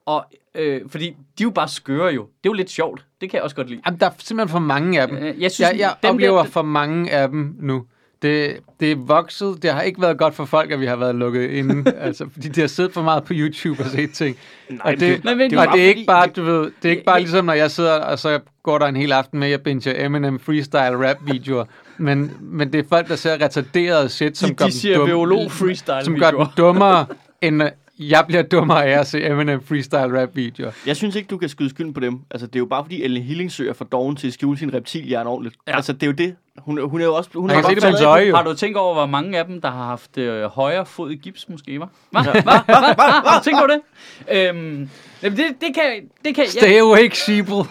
Og, øh, fordi de er jo bare skøre jo. Det er jo lidt sjovt. Det kan jeg også godt lide. Jamen, der er simpelthen for mange af dem. Øh, jeg synes, jeg jeg dem oplever der- for mange af dem nu. Det, det er vokset. Det har ikke været godt for folk, at vi har været lukket inde. altså, fordi de har siddet for meget på YouTube og set ting. Nej, og det, Nej, men- det, og bare det er ikke bare, du ved, det er ikke bare ligesom, når jeg sidder, og så går der en hel aften med, at jeg binger Eminem freestyle rap videoer. Men, men det er folk, der ser retarderet shit, som De, gør de dem siger dum- biolog freestyle som gør dem dummere, end øh, jeg bliver dummere af at se Eminem freestyle rap videoer. Jeg synes ikke, du kan skyde skylden på dem. Altså, det er jo bare fordi, Ellen Hillingsø er for doven til at skjule sin reptilhjerne ordentligt. Ja. Altså, det er jo det. Hun, hun er jo også... Hun kan se det øje, jo. Har du tænkt over, hvor mange af dem, der har haft øh, højre fod i gips, måske, hva? Hva? Hva? Hva? Hva? Har du tænkt over det? Øhm, det, det kan, det kan jeg, Stay awake, sheeple.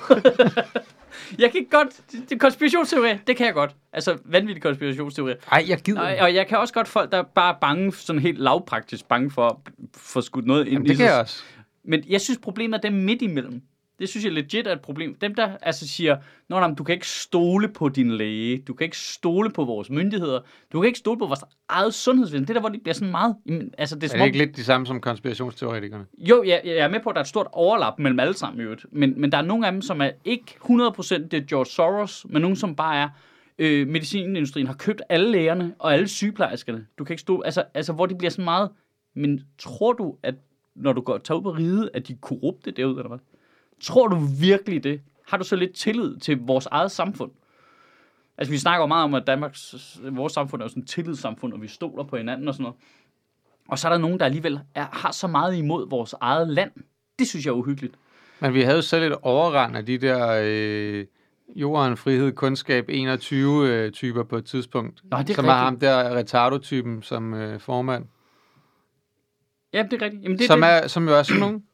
jeg kan godt, det, konspirationsteori, det kan jeg godt. Altså, vanvittig konspirationsteori. Ej, jeg gider. Og, og jeg kan også godt folk, der er bare bange, sådan helt lavpraktisk bange for at få skudt noget ind Jamen, i det kan sig. jeg også. Men jeg synes, problemet er dem midt imellem. Det synes jeg legit er et problem. Dem, der altså siger, Nå, nej, du kan ikke stole på din læge, du kan ikke stole på vores myndigheder, du kan ikke stole på vores eget sundhedsvæsen. Det er der, hvor det bliver sådan meget... Altså, det er, Er det ikke lidt de samme som konspirationsteoretikerne? Jo, jeg, jeg er med på, at der er et stort overlap mellem alle sammen i øvrigt. Men, men der er nogle af dem, som er ikke 100% det er George Soros, men nogle, som bare er øh, medicinindustrien har købt alle lægerne og alle sygeplejerskerne. Du kan ikke stå, altså, altså hvor de bliver sådan meget, men tror du, at når du går, tager ud på ride, at de er korrupte derude, eller hvad? Tror du virkelig det? Har du så lidt tillid til vores eget samfund? Altså, vi snakker jo meget om, at Danmarks, vores samfund er jo sådan et tillidssamfund, og vi stoler på hinanden og sådan noget. Og så er der nogen, der alligevel er, har så meget imod vores eget land. Det synes jeg er uhyggeligt. Men vi havde jo selv et overrand af de der øh, jorden, frihed, kundskab 21 øh, typer på et tidspunkt. Nå, det er som er ham rigtigt. der retardo-typen som øh, formand. Ja, det er rigtigt. Jamen, Det, det, som, det, er, som jo er sådan nogen.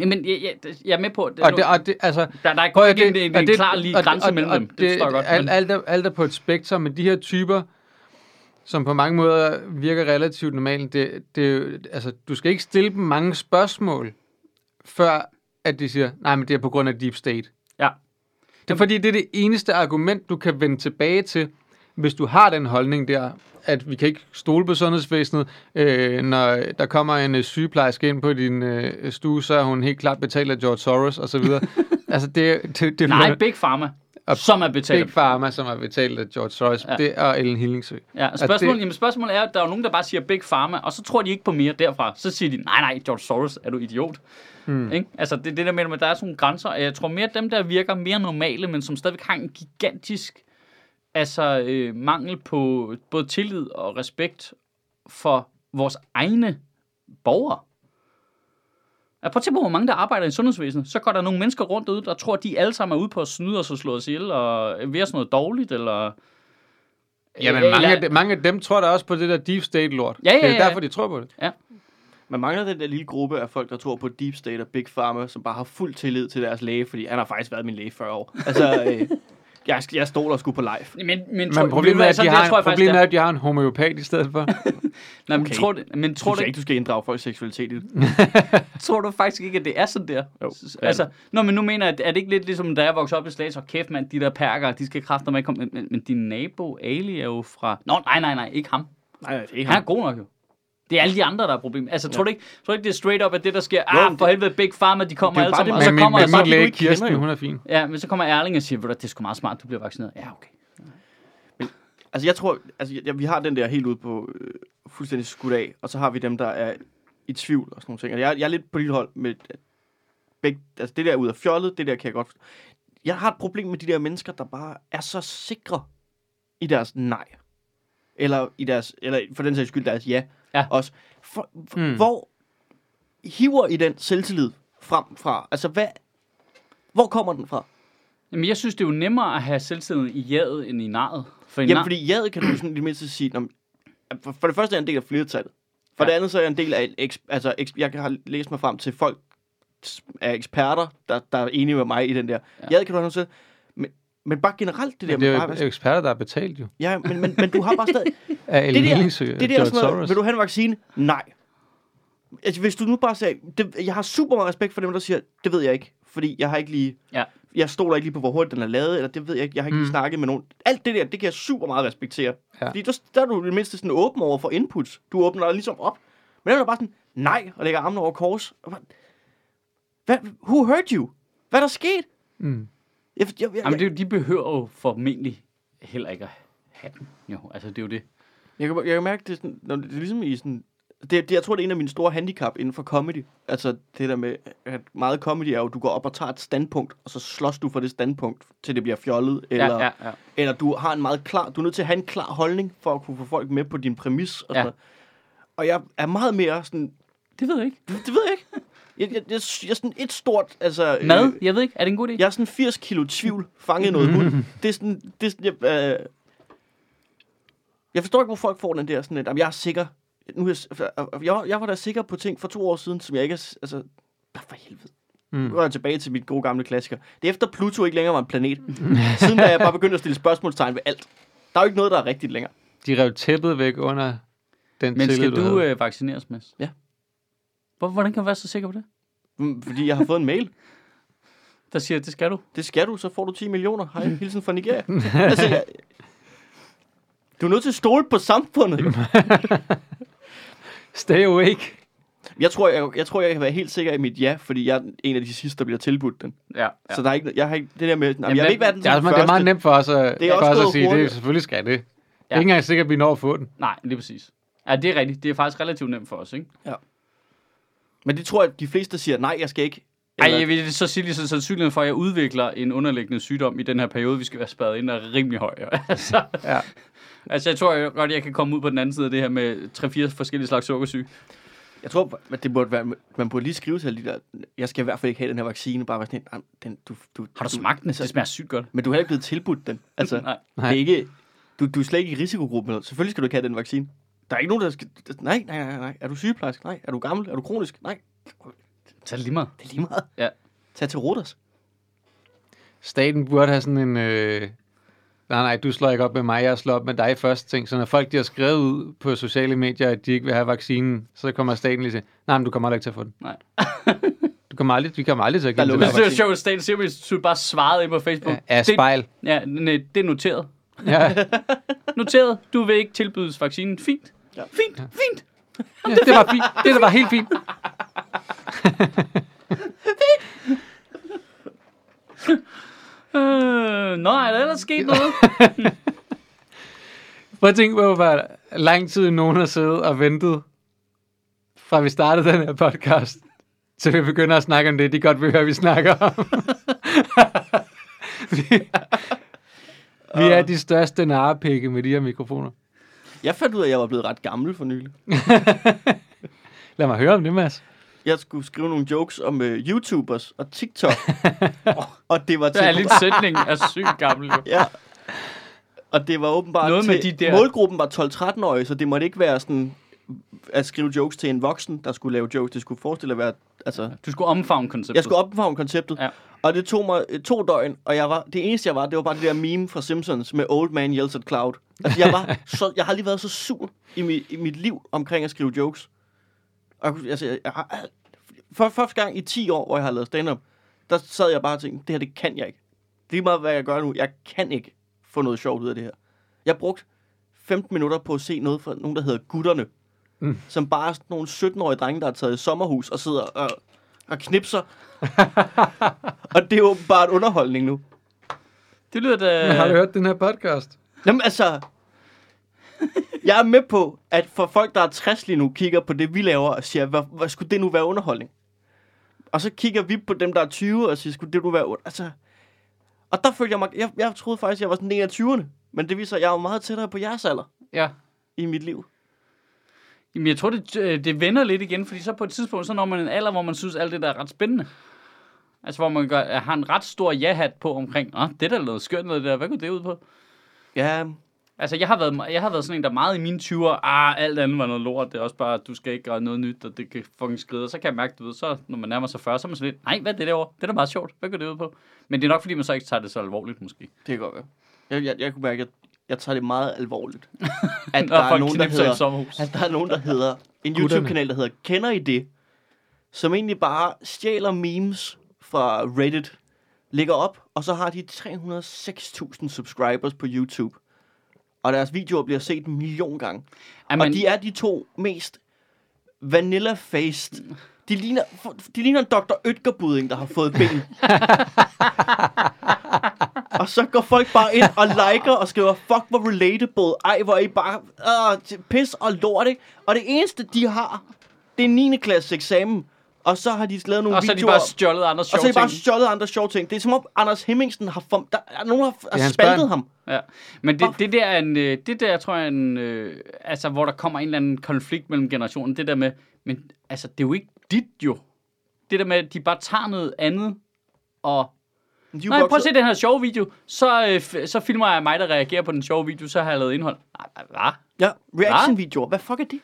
Jamen, jeg, jeg, jeg er med på, at Og det, og det, altså, der, der er ikke det- en, en det- klar lige og- grænse og- mellem og dem. Det forstår jeg godt. Alt, Men, alt, er, alt er på et spektrum, men de her typer, som på mange måder virker relativt normalt, det, det, altså, du skal ikke stille dem mange spørgsmål, før at de siger, nej, men det er på grund af deep state. ja. Det er fordi, det er det eneste argument, du kan vende tilbage til, hvis du har den holdning der, at vi kan ikke stole på sundhedsvæsenet. Øh, når der kommer en øh, sygeplejerske ind på din øh, stue, så er hun helt klart betalt af George Soros og så videre. altså, det, det, det Nej, Big Pharma, Og som er betalt. Big Pharma, som er betalt af George Soros, Ja. det er Ellen Hillingsø. Ja, spørgsmålet, det- jamen spørgsmålet er, at der er nogen, der bare siger Big Pharma, og så tror de ikke på mere derfra. Så siger de, nej, nej, George Soros, er du idiot? Hmm. Ikke? Altså, det er det der med, at der er sådan nogle grænser, jeg tror mere, at dem, der virker mere normale, men som stadigvæk har en gigantisk altså, øh, mangel på både tillid og respekt for vores egne borgere. Ja, prøv at tænke på, hvor mange der arbejder i sundhedsvæsenet. Så går der nogle mennesker rundt ude, der tror, at de alle sammen er ude på at snyde os og slå os ihjel, og være sådan noget dårligt, eller... Jamen, Eller- mange, af dem, mange af dem tror da også på det der deep state-lort. Ja, ja, Det er ja. derfor, de tror på det. Man mangler den der lille gruppe af folk, der tror på Deep State og Big Pharma, som bare har fuld tillid til deres læge, fordi han har faktisk været min læge i 40 år. Altså, øh, jeg, jeg stoler sgu på live. Men, men, Men tror- problemet er, at de har, en, problemet er, at de har en homeopat i stedet for. Nej, men Okay. tror, det, men tror, du, du ikke, du skal inddrage folks seksualitet i det? tror du faktisk ikke, at det er sådan der? Jo, altså, Nå, men nu mener jeg, at er det ikke lidt ligesom, da jeg voksede op i Slagelse, og kæft mand, de der perker, de skal kræfter med at komme, men, men, men din nabo, Ali, er jo fra... Nå, nej, nej, nej, ikke ham. Nej, det er ikke Han er ham. god nok jo. Det er alle de andre, der er problemet. Altså, tror, du ikke, tror du ikke, det er straight up, at det, der sker, ah, men for helvede, Big Pharma, de kommer er alle sammen, og så Men kommer, og så, min læge ikke kender Kirsten, hun er fin. ja, men så kommer Erling og siger, det er sgu meget smart, du bliver vaccineret. Ja, okay. Altså, jeg tror, altså, jeg, vi har den der helt ude på øh, fuldstændig skudt af, og så har vi dem, der er i tvivl og sådan nogle ting. Og jeg, jeg er lidt på dit hold med, at begge, altså det der er ud af fjollet, det der kan jeg godt forstå. Jeg har et problem med de der mennesker, der bare er så sikre i deres nej. Eller, i deres, eller for den sags skyld deres ja. Ja. Også. For, for, Mm. Hvor hiver I den selvtillid frem fra? Altså, hvad, hvor kommer den fra? Jamen, jeg synes, det er jo nemmere at have selvtilliden i jadet end i naret. For i Jamen, nar- fordi jadet kan du sådan i det mindste sige, "Nå, men, for, for det første er jeg en del af flertallet. For Ja. det andet så er jeg en del af, altså jeg har læst mig frem til folk af eksperter, der, der er enige med mig i den der. Ja. Ja, kan du have noget til? Men, bare generelt det der Men det er med jo bare, eksperter, der er betalt jo. ja, men, men, men du har bare stadig, Af det der, det der sådan noget, vil du have en vaccine? Nej. Altså, hvis du nu bare sagde, det, jeg har super meget respekt for dem, der siger, det ved jeg ikke, fordi jeg har ikke lige, Ja. jeg stoler ikke lige på, hvor hurtigt den er lavet, eller det ved jeg ikke, jeg har ikke lige Mm. snakket med nogen. Alt det der, det kan jeg super meget respektere. Ja. Fordi der, der er du i det mindste sådan åben over for inputs. Du åbner dig ligesom op. Men den er bare sådan, nej, og lægger armene over kors. Hvad, who hurt you? Hvad er der sket? Mm. Jeg, jeg, jeg, Jamen, det, er jo- de behøver jo formentlig heller ikke at have den. Jo, altså det er jo det. jeg, kan, jeg kan mærke, det er, sådan, når det er ligesom i sådan... Det, det, jeg tror, det er en af mine store handicap inden for comedy. Altså det der med, at meget comedy er jo, at du går op og tager et standpunkt, og så slås du for det standpunkt, til det bliver fjollet. Eller, Ja, ja, ja. eller du har en meget klar, du er nødt til at have en klar holdning, for at kunne få folk med på din præmis. Og, Ja. sådan noget. og jeg er meget mere sådan, Det ved jeg ikke. det, det ved jeg ikke. Jeg, jeg, jeg, jeg er sådan et stort, altså... Mad? Øh, Jeg ved ikke. Er det en god idé? jeg er sådan 80 kilo tvivl fanget noget hund. Det er sådan, det er sådan jeg, øh, jeg forstår ikke, hvor folk får den der sådan, at jamen, jeg er sikker. Nu er jeg, jeg, var- jeg var da sikker på ting for to år siden, som jeg ikke er, altså, for helvede. Mm. Nu går jeg tilbage til mit gode gamle klassiker. Det er efter Pluto ikke længere var en planet. Siden da er jeg bare begyndt at stille spørgsmålstegn ved alt. Der er jo ikke noget, der er rigtigt længere. De rev tæppet væk under den Men tillid, skal du havde. øh, vaccineres, Mads? Ja. Hvor, hvordan kan du være så sikker på det? Mm, Fordi jeg har fået en mail. Der siger, det skal du. Det skal du, så får du 10 millioner. Hej, hilsen fra Nigeria. altså, jeg, du er nødt til at stole på samfundet. Stay awake. Jeg tror, jeg, jeg tror, jeg kan være helt sikker i mit ja, fordi jeg er en af de sidste, der bliver tilbudt den. Ja. Ja. ja. Så der er ikke, jeg har ikke det der med, Jamen, jeg vil ikke være den Det er, som altså, det er meget nemt for os at, Det er for også os at sige, det hurtigt. selvfølgelig skal det. Det Ja. er ikke engang sikkert, at vi når at få den. Nej, lige præcis. Ja, det er rigtigt. Det er faktisk relativt nemt for os, ikke? Men det tror jeg, at de fleste siger, nej, jeg skal ikke. Ej, Eller- jeg vil så sige, at sandsynligheden for, at jeg udvikler en underliggende sygdom i den her periode, vi skal være spadet ind, er rimelig høj. altså, Ja. altså, jeg tror jeg godt, jeg kan komme ud på den anden side af det her med 3-4 forskellige slags sukkersyge. Jeg tror, at det burde være, man burde lige skrive til alle de der, jeg skal i hvert fald ikke have den her vaccine, bare sådan, "Nej, den, du, du, Har du smagt den? Altså, Det smager sygt godt. Men du har ikke blevet tilbudt den. Altså, Nej. det er ikke, du, du er slet ikke i risikogruppen. Selvfølgelig skal du ikke have den vaccine. Der er ikke nogen, der skal... Nej, nej, nej, nej. Er du sygeplejerske? Nej. Er du gammel? Er du kronisk? Nej. Er det lige meget. Det er lige meget. Ja. Tag til Rodas. Staten burde have sådan en... Øh... Nej, nej, du slår ikke op med mig, jeg slår op med dig først. Ting. Så når folk de har skrevet ud på sociale medier, at de ikke vil have vaccinen, så kommer staten lige til, nej, men du kommer aldrig ikke til at få den. Nej. Du kommer aldrig, vi kommer aldrig til at give Der den Det er sjovt, at staten simpelthen bare svarede ind på Facebook. Ja, Af det, spejl. ja, nej, det er noteret. Ja. Noteret. Du vil ikke tilbydes vaccinen. Fint. Ja. Fint. Fint. ja, det var fint. Det der var helt fint. Øh, nå, er der ellers sket noget? Prøv at tænke på, hvor lang tid nogen har siddet og ventet, fra vi startede den her podcast, til vi begynder at snakke om det, de godt vil høre, vi snakker om. vi, vi er de største narrepikke med de her mikrofoner. Jeg fandt ud af, at jeg var blevet ret gammel for nylig. Lad mig høre om det, Mads. Jeg skulle skrive nogle jokes om uh, YouTubers og TikTok. og det var Det til... er lidt sætning er sygt gammel. Jo. Ja. Og det var åbenbart Noget med til, de der- Målgruppen var 12-13-årige, så det måtte ikke være sådan at skrive jokes til en voksen, der skulle lave jokes. Det skulle forestille at være... Altså, Du skulle omfavne konceptet. jeg skulle opfavne konceptet. Ja. Og det tog mig øh, to døgn, og jeg var, det eneste jeg var, det var bare det der meme fra Simpsons med Old Man Yells at Cloud. Altså, jeg, var så, jeg har lige været så sur i, mi, i mit liv omkring at skrive jokes. Og, jeg altså, jeg, jeg har, for første gang i 10 år, hvor jeg har lavet stand-up, der sad jeg bare og tænkte, det her, det kan jeg ikke. Lige meget, hvad jeg gør nu, jeg kan ikke få noget sjovt ud af det her. Jeg brugte 15 minutter på at se noget fra nogen, der hedder Gutterne. Mm. Som bare er sådan nogle 17-årige drenge, der er taget i sommerhus og sidder og, og knipser. og det er åbenbart underholdning nu. Det lyder da... Men har du hørt den her podcast? Jamen altså, jeg er med på, at for folk, der er 60 lige nu, kigger på det, vi laver og siger, hvad, hvad skulle det nu være underholdning? Og så kigger vi på dem, der er 20 og siger, skulle det nu være. Altså, og der følte jeg mig... Jeg, jeg troede faktisk, jeg var sådan en af 20'erne. Men det viser, at jeg er jo meget tættere på jeres alder Ja. i mit liv. Jamen, jeg tror, det, øh, det vender lidt igen, fordi så på et tidspunkt, så når man en alder, hvor man synes, alt det der er ret spændende. Altså, hvor man gør, har en ret stor ja-hat på omkring, ah, det der er noget skørt noget der, hvad går det ud på? Ja, Altså, jeg har, været, jeg har været sådan en, der meget i mine 20'er, ah, alt andet var noget lort, det er også bare, du skal ikke gøre noget nyt, og det kan fucking skride. Og så kan jeg mærke, du ved, så når man nærmer sig 40, så er man sådan lidt, nej, hvad er det derovre? Det er da meget sjovt. Hvad går det ud på? Men det er nok, fordi man så ikke tager det så alvorligt, måske. Det kan godt være. Jeg, jeg, jeg kunne mærke, at jeg tager det meget alvorligt. At der er, folk nogen, der hedder, at der er nogen, der hedder... En. YouTube-kanal, der hedder Kender I det? Som egentlig bare stjæler memes fra Reddit, lægger op, og så har de 306.000 subscribers på YouTube. Og deres videoer bliver set en million gange. Jamen, Og de er de to mest vanilla-faced. De ligner, de ligner en Dr. Ytgerbudding, der har fået ben. og så går folk bare ind og liker og skriver, fuck, hvor relatable. Ej, hvor er I bare øh, pis og lort, ikke? Og det eneste, de har, det er 9. klasse eksamen. Og så har de lavet nogle og så er de videoer. bare stjålet andre og sjove så er de bare ting. stjålet andre sjove ting. Det er som om Anders Hemmingsen har... Form, der er nogen, der har, har spaltet børn. ham. Ja, men det, det der er en, øh, det der tror jeg er en, øh, altså hvor der kommer en eller anden konflikt mellem generationen, det der med, men altså det er jo ikke dit jo. Det der med, at de bare tager noget andet, og nej, prøv at se den her sjove video, så, øh, f- så filmer jeg mig, der reagerer på den sjove video, så har jeg lavet indhold. Nej, hvad? Ja, reaction-videoer. Hvad fuck er det?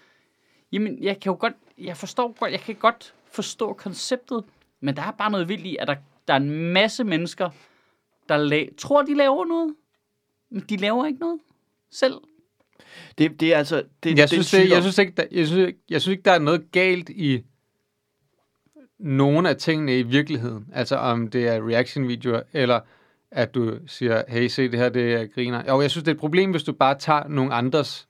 Jamen, jeg kan jo godt, jeg forstår godt, jeg kan godt forstå konceptet, men der er bare noget vildt i, at der, der er en masse mennesker, der la- tror, de laver noget, men de laver ikke noget selv. Det, det er altså... Det, Jeg det synes, det, jeg, synes ikke, der, jeg, synes, ikke- jeg synes ikke, der er noget galt i nogle af tingene i virkeligheden. Altså om det er reaction-videoer, eller at du siger, hey, se det her, det er griner. Jo, jeg synes, det er et problem, hvis du bare tager nogle andres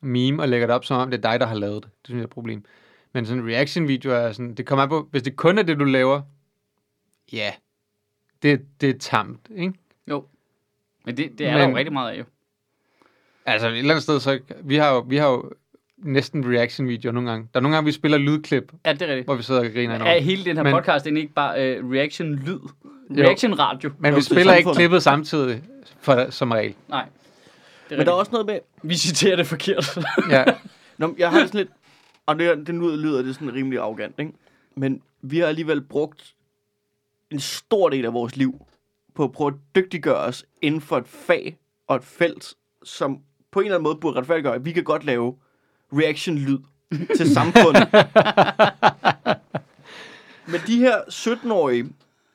meme og lægger det op, som om det er dig, der har lavet det. Det synes jeg er et problem. Men sådan en reaction-video er sådan, det kommer på, hvis det kun er det, du laver, ja, det, det er tamt, ikke? Jo. Men det, det er men... der jo rigtig meget af, jo. Altså et eller andet sted, så vi har jo, vi har jo næsten reaction-videoer nogle gange. Der er nogle gange, vi spiller lydklip, Ja, det er rigtigt. hvor vi sidder og griner Er enormt. hele den her Men- podcast egentlig ikke bare uh, reaction-lyd? Jo. Reaction-radio? Men vi spiller ikke klippet samtidig, for, som regel. Nej. Det er Men der er også noget med... Vi citerer det forkert. Ja. Nå, jeg har sådan lidt... Og det, det lyder, lyder det sådan rimelig arrogant, ikke? Men vi har alligevel brugt en stor del af vores liv på at prøve at dygtiggøre os inden for et fag og et felt, som på en eller anden måde burde retfærdiggøre, at vi kan godt lave reaction-lyd til samfundet. Men de her 17-årige,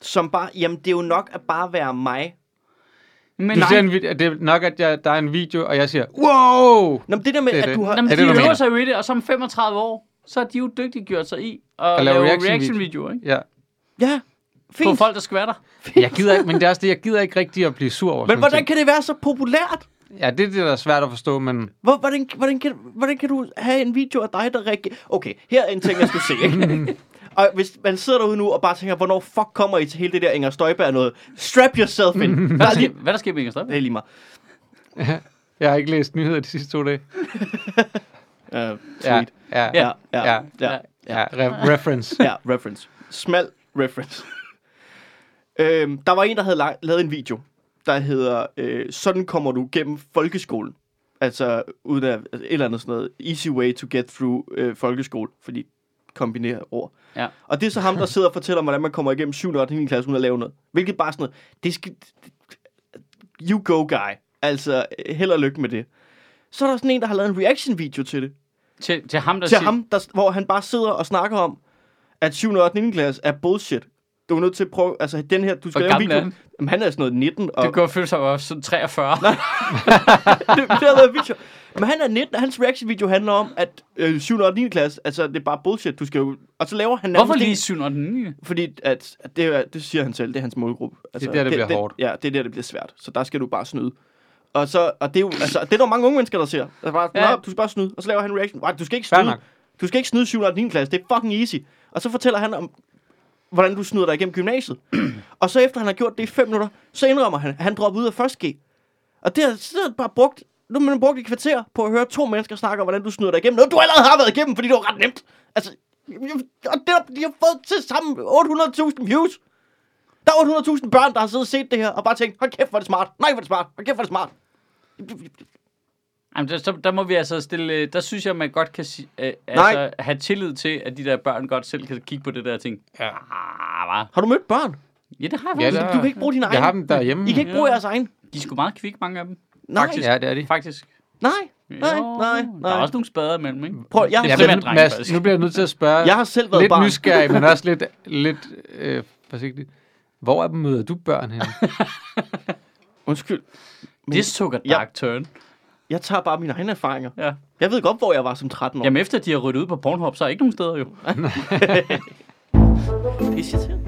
som bare, jamen det er jo nok at bare være mig. Men Du ser nej, en video, det er nok, at jeg, der er en video, og jeg siger, wow! Nå, men det der med, Det er at det. du har... Jamen, Er de det, øver sig jo i det, og som 35 år, så har de jo dygtigt gjort sig i at, lave lave reaction-video. reaction-videoer, ikke? Ja. Ja, På fint. folk, der skal være der. Jeg gider ikke, men det er også det, jeg gider ikke rigtig at blive sur over Men hvordan ting. kan det være så populært? Ja, det er det, der er svært at forstå, men Hvor, hvordan, hvordan, kan, hvordan kan du have en video af dig, der reagerer? Okay, her er en ting, jeg skulle se. Ikke? og hvis man sidder derude nu og bare tænker, hvornår fuck kommer I til hele det der Inger Støjberg noget? Strap yourself in. Hvad Der er lige, sker, hvad der sker med Inger Støjberg? det er lige mig. jeg har ikke læst nyheder de sidste to dage. Uh, Ja, sweet. ja, Ja, ja, ja, ja, ja, ja, re- reference. ja, reference. Smal reference. øhm, der var en, der havde la- lavet en video, der hedder, øh, sådan kommer du gennem folkeskolen. Altså, uden af altså, et eller andet sådan noget, easy way to get through øh, folkeskole, fordi kombinerer ord. Ja. Og det er så ham, der sidder og fortæller, hvordan man kommer igennem 7. og 8. klasse uden at lave noget. Hvilket bare sådan noget, det skal, you go guy. Altså, held og lykke med det. Så er der sådan en, der har lavet en reaction-video til det. Til, til ham, der Til siger, ham, der, hvor han bare sidder og snakker om, at 7. og 8. klasse er bullshit. Du er nødt til at prøve, altså den her, du skal lave en gammel er video. han? Jamen, han er sådan noget 19, og det går føle sig også sådan 43. det, det har været video. Men han er 19, og hans reaction video handler om, at øh, 7. og 9. klasse, altså det er bare bullshit, du skal jo... Og så laver han Hvorfor lige en- 7. og den nye? Fordi at, at det, er, det siger han selv, det er hans målgruppe. Altså, der, det bliver det, hårdt. Ja, det er der, det bliver svært. Så der skal du bare snyde. Og, så, og det er jo, altså, det er der mange unge mennesker, der ser. Altså bare, Ja. du skal bare snyde. Og så laver han reaction. Nej, du skal ikke snyde. Du skal ikke snyde 7. og 9. klasse. Det er fucking easy. Og så fortæller han om, hvordan du snyder dig igennem gymnasiet. og så efter han har gjort det i 5 minutter, så indrømmer han, at han droppede ud af 1. G. Og det har så bare brugt, nu har man brugt et kvarter på at høre to mennesker snakke om, hvordan du snyder dig igennem. Noget, du allerede har været igennem, fordi det var ret nemt. Altså, og det, har- de har fået til sammen 800.000 views. Der er 800.000 børn, der har siddet og set det her, og bare tænkt, hold kæft, hvor er det smart. Nej, hvor er det smart. Hold kæft, hvor er det smart. Jamen, der, så, der må vi altså stille... øh, Der synes jeg, man godt kan øh, Nej. altså, have tillid til, at de der børn godt selv kan kigge på det der ting. Ja. Ah? Har du mødt børn? Ja, det har jeg Ja, faktisk. der- Du kan ikke bruge dine Jeg har egne. dem derhjemme. I kan ikke bruge jeres egen. De er sgu meget kvikke, mange af dem. Nej, Faktisk. Ja, det er de. Faktisk. nej, nej, Jo, nej, Der nej. er også nogle spader imellem, ikke? Prøv, jeg, Det har er selv, primært drenge, Mads, nu bliver jeg nødt til at spørge, jeg har selv været lidt barn. nysgerrig, men også lidt, lidt øh, forsigtig. Hvor er møder du børn hen? Undskyld. Men This took a Ja. dark turn. Jeg tager bare mine egne erfaringer. Ja. Jeg ved godt, hvor jeg var som 13 år. Jamen efter de har ryddet ud på Pornhub, så er ikke nogen steder jo. Pisse til.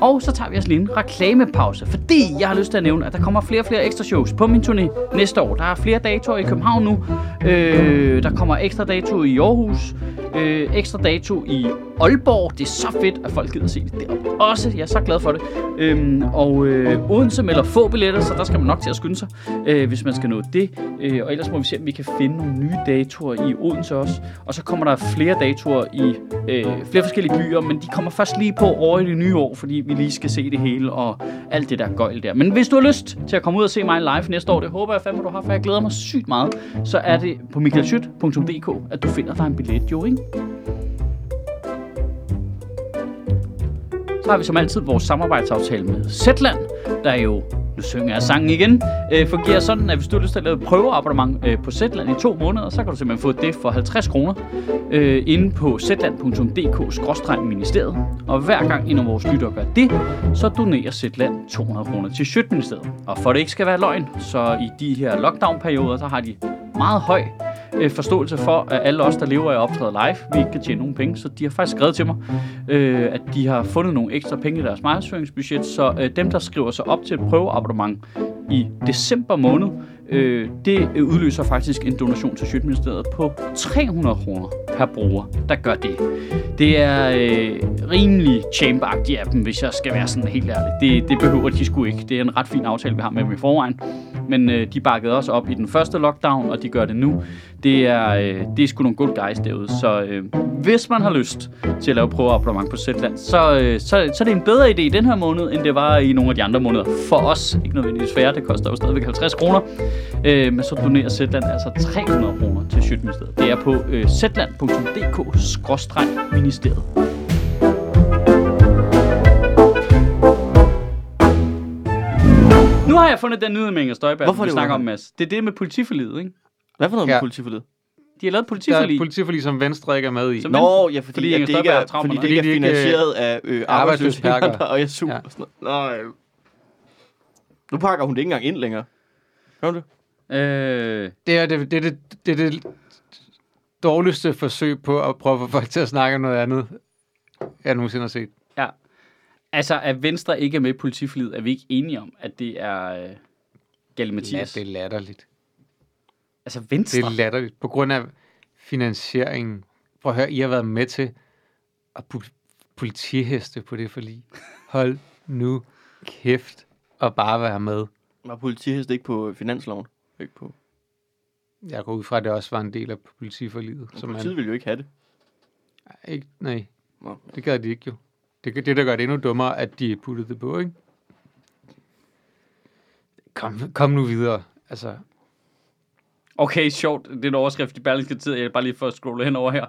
Og så tager vi os lige en reklamepause, fordi jeg har lyst til at nævne, at der kommer flere og flere ekstra shows på min turné næste år. Der er flere datoer i København nu. Øh, der kommer ekstra dato i Aarhus. Øh, ekstra dato i Aalborg. Det er så fedt, at folk gider se det der. Også, jeg er så glad for det. Øhm, og øh, Odense melder få billetter, så der skal man nok til at skynde sig, øh, hvis man skal nå det. Øh, og ellers må vi se, om vi kan finde nogle nye datoer i Odense også. Og så kommer der flere datoer i øh, flere forskellige byer, men de kommer først lige på over i det nye år, fordi vi lige skal se det hele og alt det der gøjl der. Men hvis du har lyst til at komme ud og se mig live næste år, det håber jeg fandme, du har, for jeg glæder mig sygt meget, så er det på michaelschyt.dk, at du finder dig en billet, jo, ikke? Så har vi som altid vores samarbejdsaftale med Zetland, der jo, nu synger jeg sangen igen, øh, fungerer sådan, at hvis du har lyst til at lave et prøveabonnement øh, på Zetland i to måneder, så kan du simpelthen få det for 50 kroner øh, inde på zetland.dk-ministeriet. Og hver gang en af vores lyttere gør det, så donerer Zetland 200 kroner til Sjøtministeriet. Og for det ikke skal være løgn, så i de her lockdown-perioder, der har de meget høj øh, forståelse for, at alle os, der lever af at optræde live, vi ikke kan tjene nogen penge. Så de har faktisk skrevet til mig, øh, at de har fundet nogle ekstra penge i deres markedsføringsbudget. Så øh, dem, der skriver sig op til et prøveabonnement i december måned, øh, det øh, udløser faktisk en donation til Sjøtministeriet på 300 kroner per bruger, der gør det. Det er øh, rimelig chamberagtigt af dem, hvis jeg skal være sådan helt ærlig. Det, det behøver de sgu ikke. Det er en ret fin aftale, vi har med dem i forvejen. Men øh, de bakkede også op i den første lockdown, og de gør det nu. Det er, øh, det er sgu nogle good guys derude. Så øh, hvis man har lyst til at lave prøveabonnement på Zetland, så, øh, så, så er det en bedre idé i den her måned, end det var i nogle af de andre måneder. For os, ikke nødvendigvis færre, det koster jo stadigvæk 50 kroner. Øh, men så donerer Zetland altså 300 kroner til Sjøtministeriet. Det er på øh, zetland.dk-ministeriet. Nu har jeg fundet den nyhed med Inger Støjberg, Hvorfor vi det snakker om, Mads. Det er det med politiforlidet, ikke? Hvad for noget Ja. med politiforlid? De har lavet Der er et politiforlig. politiforlig, som Venstre ikke er med i. Som- Nå, ja, fordi, Fordi at det, ikke er, er fordi det ikke er finansieret af øh, arbejdsløshedspakker. og SU. Ja. og sådan noget. Nej. Nu pakker hun det ikke engang ind længere. Hun det? Øh, Det er det, det, det, det, det, det dårligste forsøg på at prøve at få folk til at snakke om noget andet, jeg nogensinde har set. ja. Altså, at Venstre ikke er med i politiforlidet, er vi ikke enige om, at det er øh, Galle Ja, Mathias? det er latterligt. Altså, Det Venstre? er latterligt. På grund af finansieringen. Prøv at høre, I har været med til at putte politiheste på det forlig. Hold nu kæft og bare være med. Var politihest ikke på finansloven? Ikke på. Jeg går ud fra, at det også var en del af politiforliget. Så Som politiet man, ville jo ikke have det. ikke, nej, Nå. det gør de ikke jo. Det, det, der gør det endnu dummere, at de puttede det på, ikke? Kom, kom nu videre. Altså, Okay, sjovt. Det er en overskrift i Berlingske Tid. Jeg er bare lige for at scrolle hen over her.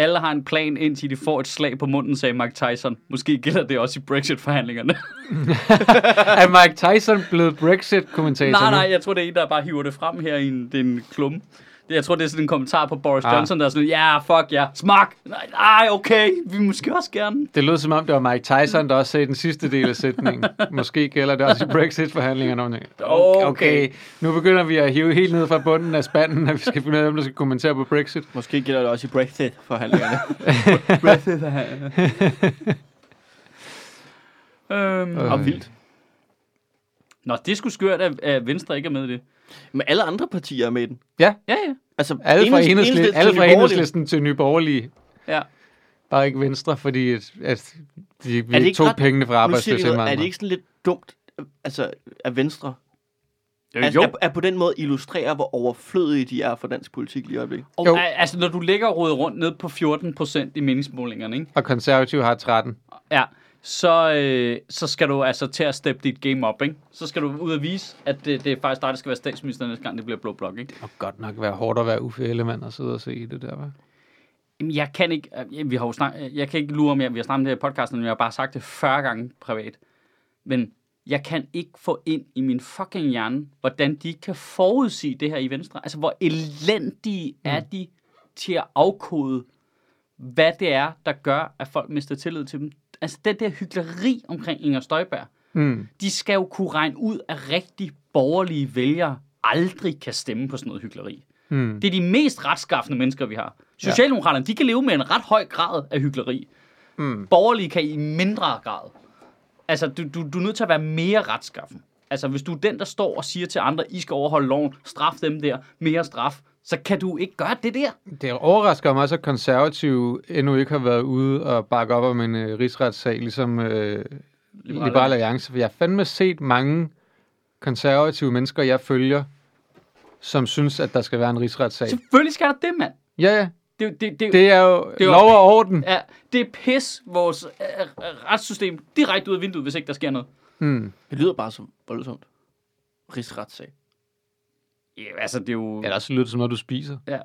Alle har en plan, indtil de får et slag på munden, sagde Mike Tyson. Måske gælder det også i Brexit-forhandlingerne. er Mike Tyson blevet Brexit-kommentator nej, nej, jeg tror, det er en, der bare hiver det frem her i en, det er en klumme. Det, jeg tror, det er sådan en kommentar på Boris Ah. Johnson, der er sådan, ja, yeah, fuck ja, yeah. smak. Nej, nej, okay, vi måske også gerne. Det lød som om, det var Mike Tyson, der også sagde den sidste del af sætningen. Måske gælder det også i Brexit-forhandlingerne. Okay. Okay. okay, nu begynder vi at hive helt ned fra bunden af spanden, at vi skal finde ud af, hvem der skal kommentere på Brexit. Måske gælder det også i Brexit-forhandlingerne. Øhm, Øh. Og vildt. Nå, det skulle skørt, at, at Venstre ikke er med i det. Men alle andre partier er med i den. Ja, Ja, ja. Altså, alle fra, Enheds- enhedslisten, alle til fra Nye Borgerlige. enhedslisten til Nye Borgerlige. ja. Bare ikke Venstre, fordi at, at de, Er det vi ikke tog ret- pengene fra arbejdsløse er det ikke sådan lidt dumt, altså, at Venstre Øh, altså, jo. er, er på den måde illustrerer, hvor overflødige de er for dansk politik lige i øjeblikket? Og, Jo. al- altså, når du ligger og rundt ned på 14 procent i meningsmålingerne, ikke? Og konservative har 13. Ja, så, øh, så skal du altså til at steppe dit game op, ikke? Så skal du ud og vise, at det, det er faktisk dig, der skal være statsminister næste gang, det bliver blå blok, ikke? Og godt nok være hårdt at være Uffe Ellemann og sidde og se i det der, hva'? Jamen, jeg kan ikke, øh, vi har jo snak, jeg kan ikke lure mere, vi har snakket om det her i podcasten, men jeg har bare sagt det 40 gange privat. Men Jeg kan ikke få ind i min fucking hjerne, hvordan de kan forudsige det her i Venstre. Altså, hvor elendige mm. er de til at afkode, hvad det er, der gør, at folk mister tillid til dem. Altså, det der hyggeleri omkring Inger Støjberg, Mm. de skal jo kunne regne ud, at rigtig borgerlige vælgere aldrig kan stemme på sådan noget hyggeleri. Mm. Det er de mest retskaffende mennesker, vi har. Socialdemokraterne, de kan leve med en ret høj grad af hyggeleri. Mm. Borgerlige kan i mindre grad. Altså, du, du, du er nødt til at være mere retskaffen. Altså, hvis du er den, der står og siger til andre, I skal overholde loven, straf dem der, mere straf, så kan du ikke gøre det der. Det overrasker mig også, at konservative endnu ikke har været ude og bakke op om en øh, rigsretssag, ligesom øh, Liberal Liberal Alliance. For jeg har fandme set mange konservative mennesker, jeg følger, som synes, at der skal være en rigsretssag. Selvfølgelig skal der det, mand. Ja, ja. Det, det, det, Det er jo Det er lov og orden. ja, det er pis, vores øh, øh, retssystem direkte ud af vinduet, hvis ikke der sker noget. Mm. Det lyder bare så voldsomt. Rigsretssag. Ja, altså, det er jo... Ellers lyder det som noget, du spiser. Ja.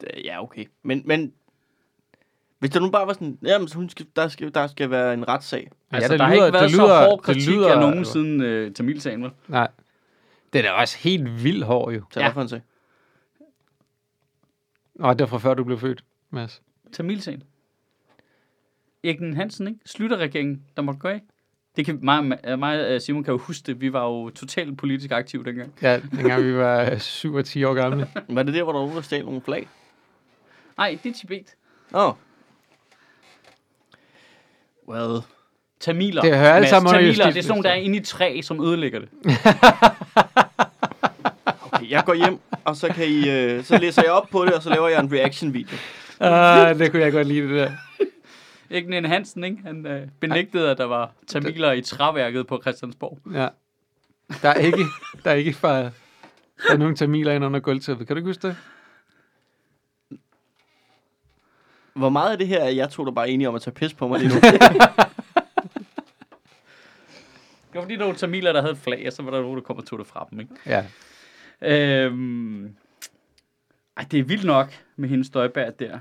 Det- Ja, okay. Men, men hvis der nu bare var sådan, jamen, så hun skal, der, skal, der skal være en retssag. Altså, det der har lyder- ikke været det lyder- så hård det kritik lyder- af nogen siden øh, Tamilsagen, vel? Nej. Det er også helt vildt hård, jo. Tag Ja. ja. for en sag. Nå, det var fra før, du blev født, Mads. Tamilsagen. Erik Hansen, ikke? Slutter-regeringen, der måtte gå af. Det kan mig, mig og Simon kan jo huske det. Vi var jo totalt politisk aktive dengang. Ja, dengang vi var 7 og 10 år gamle. Var det der, hvor der var stjal nogle flag? Nej, det er Tibet. Åh. Oh. Well. Tamiler. Det hører alle sammen Tamiler, det er sådan nogle, der er inde i træ, som ødelægger det. Okay, jeg går hjem, og så, kan I, øh, så læser jeg op på det, og så laver jeg en reaction-video. Uh, det kunne jeg godt lide, det der. Ikke en Hansen, ikke? Han øh, benægtede, at der var tamiler i træværket på Christiansborg. Ja. Der er ikke, der er ikke fra, der er nogle tamiler ind under gulvtæppet. Kan du ikke huske det? Hvor meget af det her er jeg to, der bare er enige om at tage pis på mig lige nu? Det var fordi, der var tamiler, der havde et flag, og så var der nogen, der kom og tog det fra dem, ikke? Ja. Øhm... Ej, det er vildt nok med hendes Støjberg der.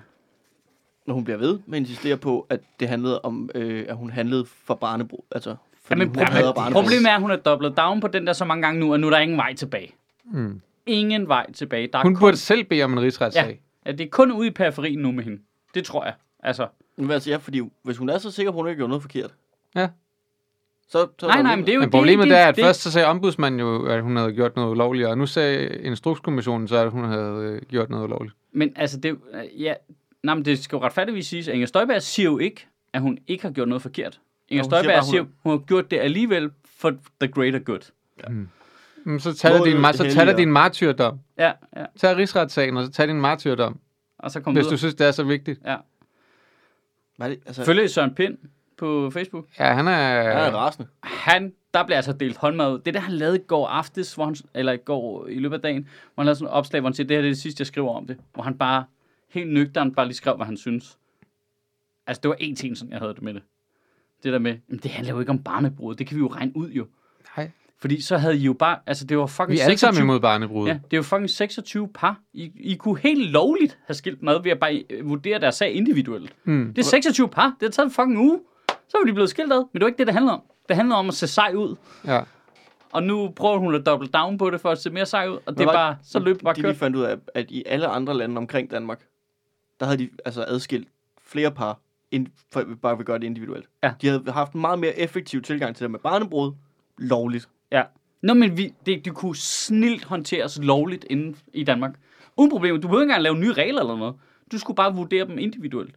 Når hun bliver ved med at insistere på, at det handlede om, øh, at hun handlede for barnebrud. Altså, fordi Jamen, hun hader proble- barnebrud. problemet er, at hun er dobblet down på den der så mange gange nu, og nu er der ingen vej tilbage. Mm. Ingen vej tilbage. Der er Hun kun, burde selv bede om en rigsretssag. ja, det er kun ude i periferien nu med hende. Det tror jeg. Altså, Men altså, ja, fordi hvis hun er så sikker på, at hun ikke har gjort noget forkert. Ja. Så, så nej, nej, men det er jo Men problemet det, er, at det, først så sagde ombudsmanden jo, at hun havde gjort noget ulovligt, og nu sagde Instrukskommissionen så, at hun havde øh, gjort noget ulovligt. Men altså, det, ja, nej, men det skal jo retfærdigvis siges, at Inger Støjberg siger jo ikke, at hun ikke har gjort noget forkert. Inger siger Støjberg bare, hun siger, hun har gjort det alligevel for the greater good. Men så tag din, mar- så tag din martyrdom. Ja, ja. Tag rigsretssagen, og så tag din martyrdom, Og så kom hvis videre. du synes, det er så vigtigt. Ja. Var det, altså, Følge Søren Pind på Facebook. Ja, han er... jeg er rasende. Han, der bliver altså delt håndmad ud. Det der, han lavede i går aftes, hvor han, eller i går i løbet af dagen, hvor han lavede sådan et opslag, hvor han siger, det her det er det sidste, jeg skriver om det. Hvor han bare helt nøgteren bare lige skrev, hvad han synes. Altså, det var én ting, sådan jeg havde det med det. Det der med, jamen, det handler jo ikke om barnebrud. Det kan vi jo regne ud jo. Nej. Fordi så havde I jo bare, altså det var fucking Vi er alle sammen 26 imod barnebrud. Ja, det er jo fucking 26 par. I, I kunne helt lovligt have skilt mad ved at bare øh, vurdere deres sag individuelt. Mm. Det er 26 par. Det har taget en fucking uge. Så var de blevet skilt ad. Men det var ikke det, det handlede om. Det handlede om at se sej ud. ja. Og nu prøver hun at double down på det for at se mere sej ud. Og det er var- bare, så løb bare De kørt. lige fandt ud af, at i alle andre lande omkring Danmark, der havde de altså adskilt flere par, ind, for bare vil gøre det individuelt. Ja. De havde haft en meget mere effektiv tilgang til det med barnebrud, lovligt. Ja. Nå, men vi, det, det kunne snilt håndteres lovligt inden i Danmark. Uden problemer. Du behøver ikke engang lave nye regler eller noget. Du skulle bare vurdere dem individuelt.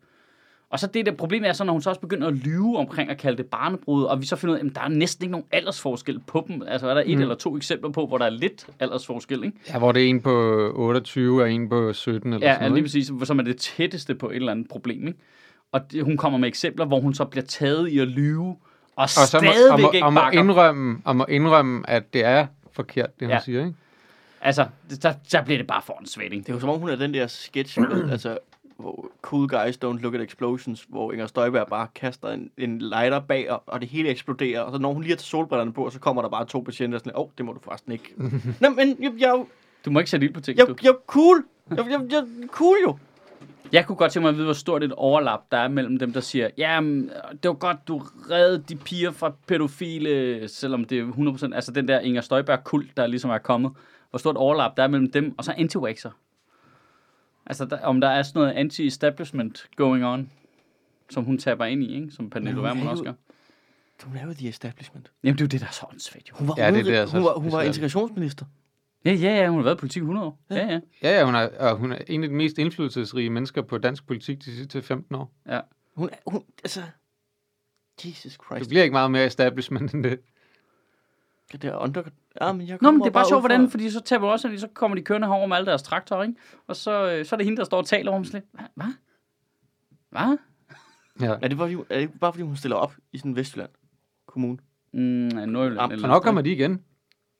Og så det der problem er så, når hun så også begynder at lyve omkring at kalde det barnebrud, og vi så finder ud af, at der er næsten ikke nogen aldersforskel på dem. Altså er der et mm. eller to eksempler på, hvor der er lidt aldersforskel, ikke? ja, hvor det er en på 28 og en på 17 eller Ja, sådan ja noget. lige ikke? præcis, som er det tætteste på et eller andet problem, ikke? Og det, hun kommer med eksempler, hvor hun så bliver taget i at lyve, og, og Og så må, og må, ikke og må, indrømme, og må indrømme, at det er forkert, det hun Ja. siger, ikke? Altså, der, der bliver det bare for en svætning. Det er jo som om, hun er den der sketch med, altså, hvor cool guys don't look at explosions, hvor Inger Støjberg bare kaster en, en lighter bag, og, og det hele eksploderer, og så når hun lige har taget solbrillerne på, så kommer der bare to patienter, og sådan, åh, oh, det må du forresten ikke. Nå, men jeg, jeg, Du må ikke sætte ild på ting, jeg, du. jeg, er cool. Jeg, jeg, jeg cool jo. Jeg kunne godt tænke mig at vide, hvor stort et overlap der er mellem dem, der siger, ja, det var godt, du reddede de piger fra pædofile, selvom det er 100%, altså den der Inger Støjberg-kult, der ligesom er kommet. Hvor stort overlap der er mellem dem, og så anti -waxer. Altså, der, om der er sådan noget anti-establishment going on, som hun taber ind i, ikke? Som Pernille Vermund er også jo- gør. Hun er jo the establishment. Jamen, det er jo det, der er så åndssvagt. Hun var, Ja, det er det, jeg så hun var, hun var integrationsminister. Ja, ja, ja, hun har været i politik i 100 år. Ja, ja. Ja, ja, hun er, og hun er en af de mest indflydelsesrige mennesker på dansk politik de sidste 15 år. ja. Hun, er- hun, altså... Jesus Det Christ. bliver ikke meget mere establishment end det. Det der under... Ja, men jeg Nå, men det er bare ud sjovt, hvordan, fordi så taber også, ind, så kommer de kørende herover med alle deres traktorer, ikke? Og så, øh, så er det hende, der står og taler om sådan lidt, hvad? Hvad? Ja. Er det, bare, fordi, er det bare fordi, hun stiller op i sådan Vestjylland Kommune? Mm, Nordjylland. Jamen, eller Så nok kommer de igen.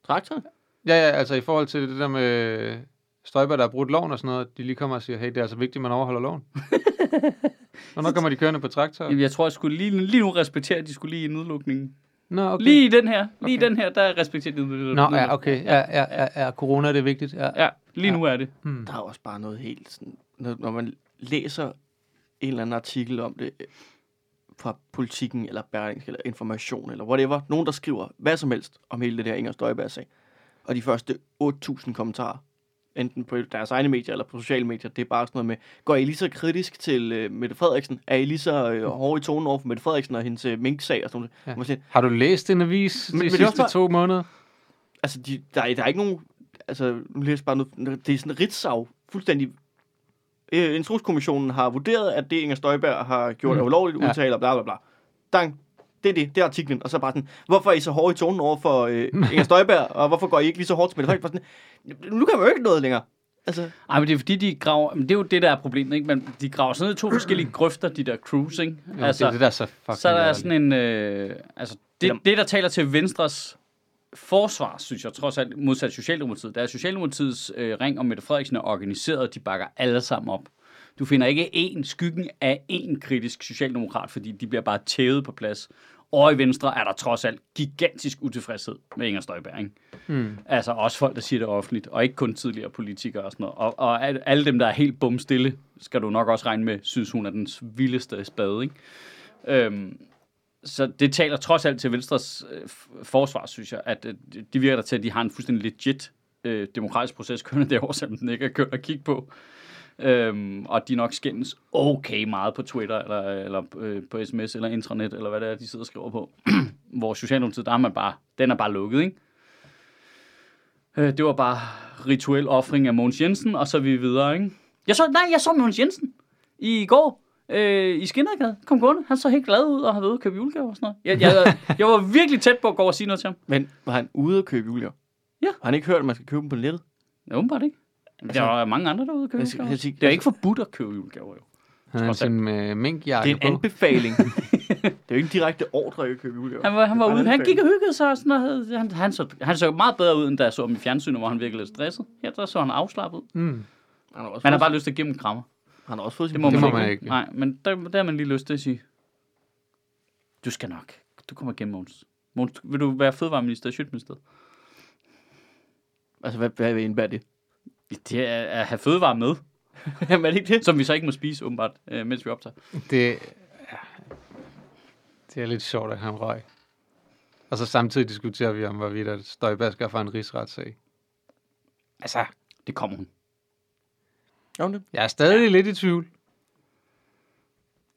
Traktor? Ja, ja, altså i forhold til det der med Støjber, der har brudt loven og sådan noget, de lige kommer og siger, hey, det er altså vigtigt, at man overholder loven. Hvornår kommer de kørende på traktor? Jamen, jeg tror, jeg skulle lige, lige nu respektere, at de skulle lige i nedlukningen. Nå, okay. Lige i den her, lige Okay. den her, der respekterer de nedlukningen. Nå, ja, okay. Ja, ja, ja, ja, corona det er vigtigt. Ja. Ja, lige nu er det. Hmm. Der er også bare noget helt sådan... Når, når man læser en eller anden artikel om det øh, fra politikken, eller Berlingske, eller Information, eller whatever. Nogen, der skriver hvad som helst om hele det der Inger Støjberg-sag. Og de første 8.000 kommentarer, enten på deres egne medier eller på sociale medier, det er bare sådan noget med, går I lige så kritisk til øh, Mette Frederiksen? Er I lige så øh, hårde i tonen over for Mette Frederiksen og hendes øh, mink-sag? Og sådan noget? Ja. Siger, Har du læst en avis Men- de men er også sidste bare- to måneder? altså, de, der, er, der er ikke nogen... Altså, nu læser bare noget... Det er sådan en Ritzau, fuldstændig... Øh, Instrukskommissionen har vurderet, at det Inger Støjberg har gjort Mm. er ulovligt, Ja. udtaler, bla bla bla. Dang. Det er det, det er artiklen. Og så bare sådan, hvorfor er I så hårde i tonen over for øh, Inger Støjberg, og hvorfor går I ikke lige så hårdt til Mette Frederiksen? Bare Sådan, nu kan man jo ikke noget længere. Altså, Ej, men det er fordi, de graver... Men det er jo det, der er problemet, ikke? Men de graver sådan ned i to forskellige grøfter, de der crews, ikke? Jo, altså, det er det, der er så fucking så er der ærgerligt. sådan en... Øh, altså, det, det, der taler til Venstres forsvar, synes jeg, trods alt modsat Socialdemokratiet, der er Socialdemokratiets øh, ring om Mette Frederiksen er organiseret, de bakker alle sammen op. Du finder ikke én skyggen af én kritisk socialdemokrat, fordi de bliver bare tævet på plads. Og i Venstre er der trods alt gigantisk utilfredshed med Inger Støjberg. Ikke? Hmm. Altså også folk, der siger det offentligt, og ikke kun tidligere politikere og sådan noget. Og, og al- alle dem, der er helt bumstille, skal du nok også regne med, synes hun er den vildeste spade. Ikke? Øhm, så det taler trods alt til Venstres øh, forsvar, synes jeg, at øh, de virker der til, at de har en fuldstændig legit øh, demokratisk proces kørende derovre, selvom den ikke er kørt at kigge på. Øhm, og de nok skændes okay meget på Twitter, eller, eller øh, på sms, eller intranet, eller hvad det er, de sidder og skriver på. Hvor Socialdemokratiet, der er man bare, den er bare lukket, ikke? Øh, det var bare rituel offring af Mogens Jensen, og så er vi videre, ikke? Jeg så, nej, jeg så Mogens Jensen i går øh, i Skinnergade. Kom gående. Han så helt glad ud og har været ude og købe julegaver og sådan noget. Jeg, jeg, jeg var virkelig tæt på at gå og sige noget til ham. men var han ude at købe julegaver? Ja. Har han ikke hørt, at man skal købe dem på nettet? Ja, åbenbart ikke. Der var mange andre derude købe Jeg julegaver. jeg siger- Det er ikke forbudt at købe julegaver, jo. Han er alt. sådan med minkjakke Det er en på. anbefaling. det er jo ikke en direkte ordre at købe julegaver. Han var, han var er ude. Han gik og hyggede sig og sådan noget. Han, han, så, han så meget bedre ud, end da jeg så ham i fjernsynet, hvor han virkelig lidt stresset. Ja, der så han afslappet. Mm. Han har også Man har bare lyst til at give ham en krammer. han har også fået sin Det må, Det man, må ikke. man ikke. Nej, men der, der har man lige lyst til at sige, du skal nok. Du kommer igennem, Måns. Måns, vil du være fødevareminister i Sjøtministeriet? Altså, hvad, hvad indebærer det? Det er at have fødevare med, Jamen, er det ikke det? som vi så ikke må spise, åbenbart, øh, mens vi optager. Det, ja, det er lidt sjovt, at han røg. Og så samtidig diskuterer vi om, hvorvidt at Støjberg skal få en rigsretssag. Altså, Det kommer hun. Jo, det. jeg er stadig ja. lidt i tvivl.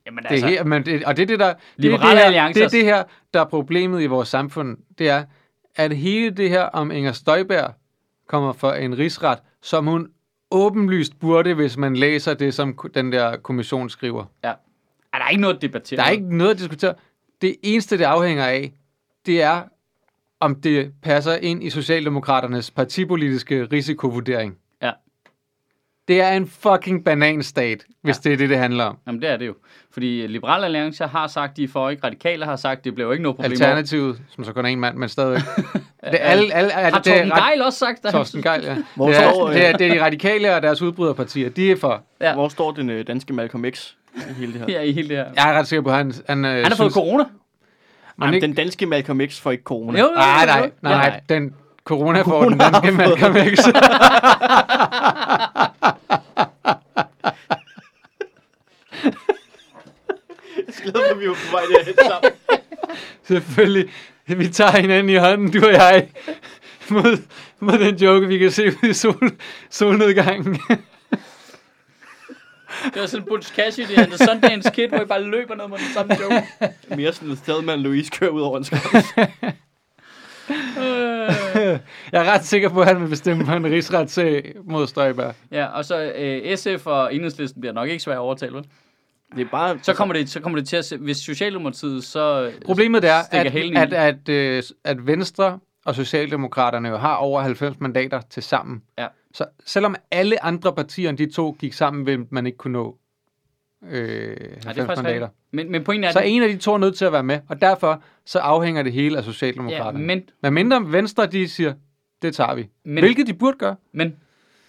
Jamen Det er her, men det, og det er det, der, det, er Liberale det, her, Alliance det er er- det her, der er problemet i vores samfund. Det er, at hele det her om Inger Støjberg kommer for en rigsret, som hun åbenlyst burde, hvis man læser det, som den der kommission skriver. ja. Er der ikke noget at debattere? Der er ikke noget at diskutere. Det eneste, det afhænger af, det er, om det passer ind i Socialdemokraternes partipolitiske risikovurdering. Det er en fucking bananstat, hvis ja. det er det, det handler om. Jamen, det er det jo. Fordi Liberale Alliance har sagt, de er for ikke. Radikale har sagt, det bliver jo ikke noget problem. Alternativet, som så kun er en mand, men stadig. det er alle, alle, er, Har det ret- Geil også sagt, han Torsten synes- Geil, ja. Hvor Det er, står, øh, det, er, det er de radikale og deres udbryderpartier. De er for. Ja. Hvor står den øh, danske Malcolm X i hele det her? Ja, i hele det her. Jeg er ret sikker på, at han... Han, øh, Han har fået corona. man Jamen, ikke, den danske Malcolm X får ikke corona. Jo, jo, nej, jo, nej, nej, Ja, nej, den corona for den danske Malcolm X. glæder mig, vi var på vej derhen sammen. Selvfølgelig. Vi tager hinanden i hånden, du og jeg, mod, mod den joke, vi kan se ud i sol, solnedgangen. Det er sådan en Butch Cassidy, det hedder Sundance Kid, hvor I bare løber ned med den samme joke. Mere sådan et sted, man Louise kører ud over en skov. Jeg er ret sikker på, at han vil bestemme på en rigsretssag mod Støjberg. Ja, og så øh, SF og Enhedslisten bliver nok ikke svært at overtale, vel? Det er bare... Så kommer, det, så kommer det til at se, hvis Socialdemokratiet så Problemet er, at, at, at, øh, at Venstre og Socialdemokraterne jo har over 90 mandater til sammen. Ja. Så selvom alle andre partier end de to gik sammen, vil man ikke kunne nå øh, 90 Ja, det er mandater. Men, men pointen er, Så at- en af de to er nødt til at være med, og derfor så afhænger det hele af ja, Socialdemokraterne. men, Men mindre Venstre, de siger, det tager vi. Men- Hvilket de burde gøre. men,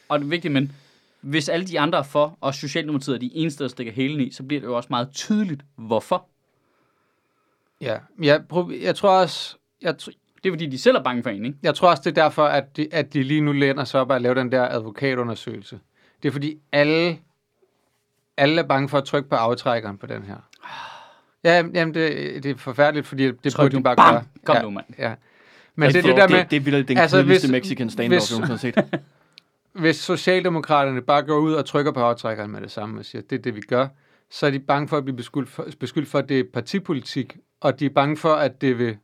og det er vigtigt, men, hvis alle de andre er for, og Socialdemokratiet er de eneste, der stikker hælen i, så bliver det jo også meget tydeligt, hvorfor. Ja, jeg, prøv, jeg tror også, jeg, tr- Det er fordi, de selv er bange for en, ikke? jeg tror også, det er derfor, at de, at de lige nu læner sig op og lave den der advokatundersøgelse. Det er fordi alle, alle er bange for at trykke på aftrækkeren på den her. Ja, jamen det, det er forfærdeligt, fordi det, det Tryk burde de bare Bam! gøre. Kom ja, nu, mand. Ja. Men det er det der med, Det, det er vildt den Altså, altså, kedeligste hvis- Mexican standoff, hvis- jeg har set. hvis Socialdemokraterne bare går ud og trykker på aftrækkeren med det samme og siger, det er det, vi gør, så er de bange for at blive beskyldt for, beskyldt for at det er partipolitik, og de er bange for, at det vil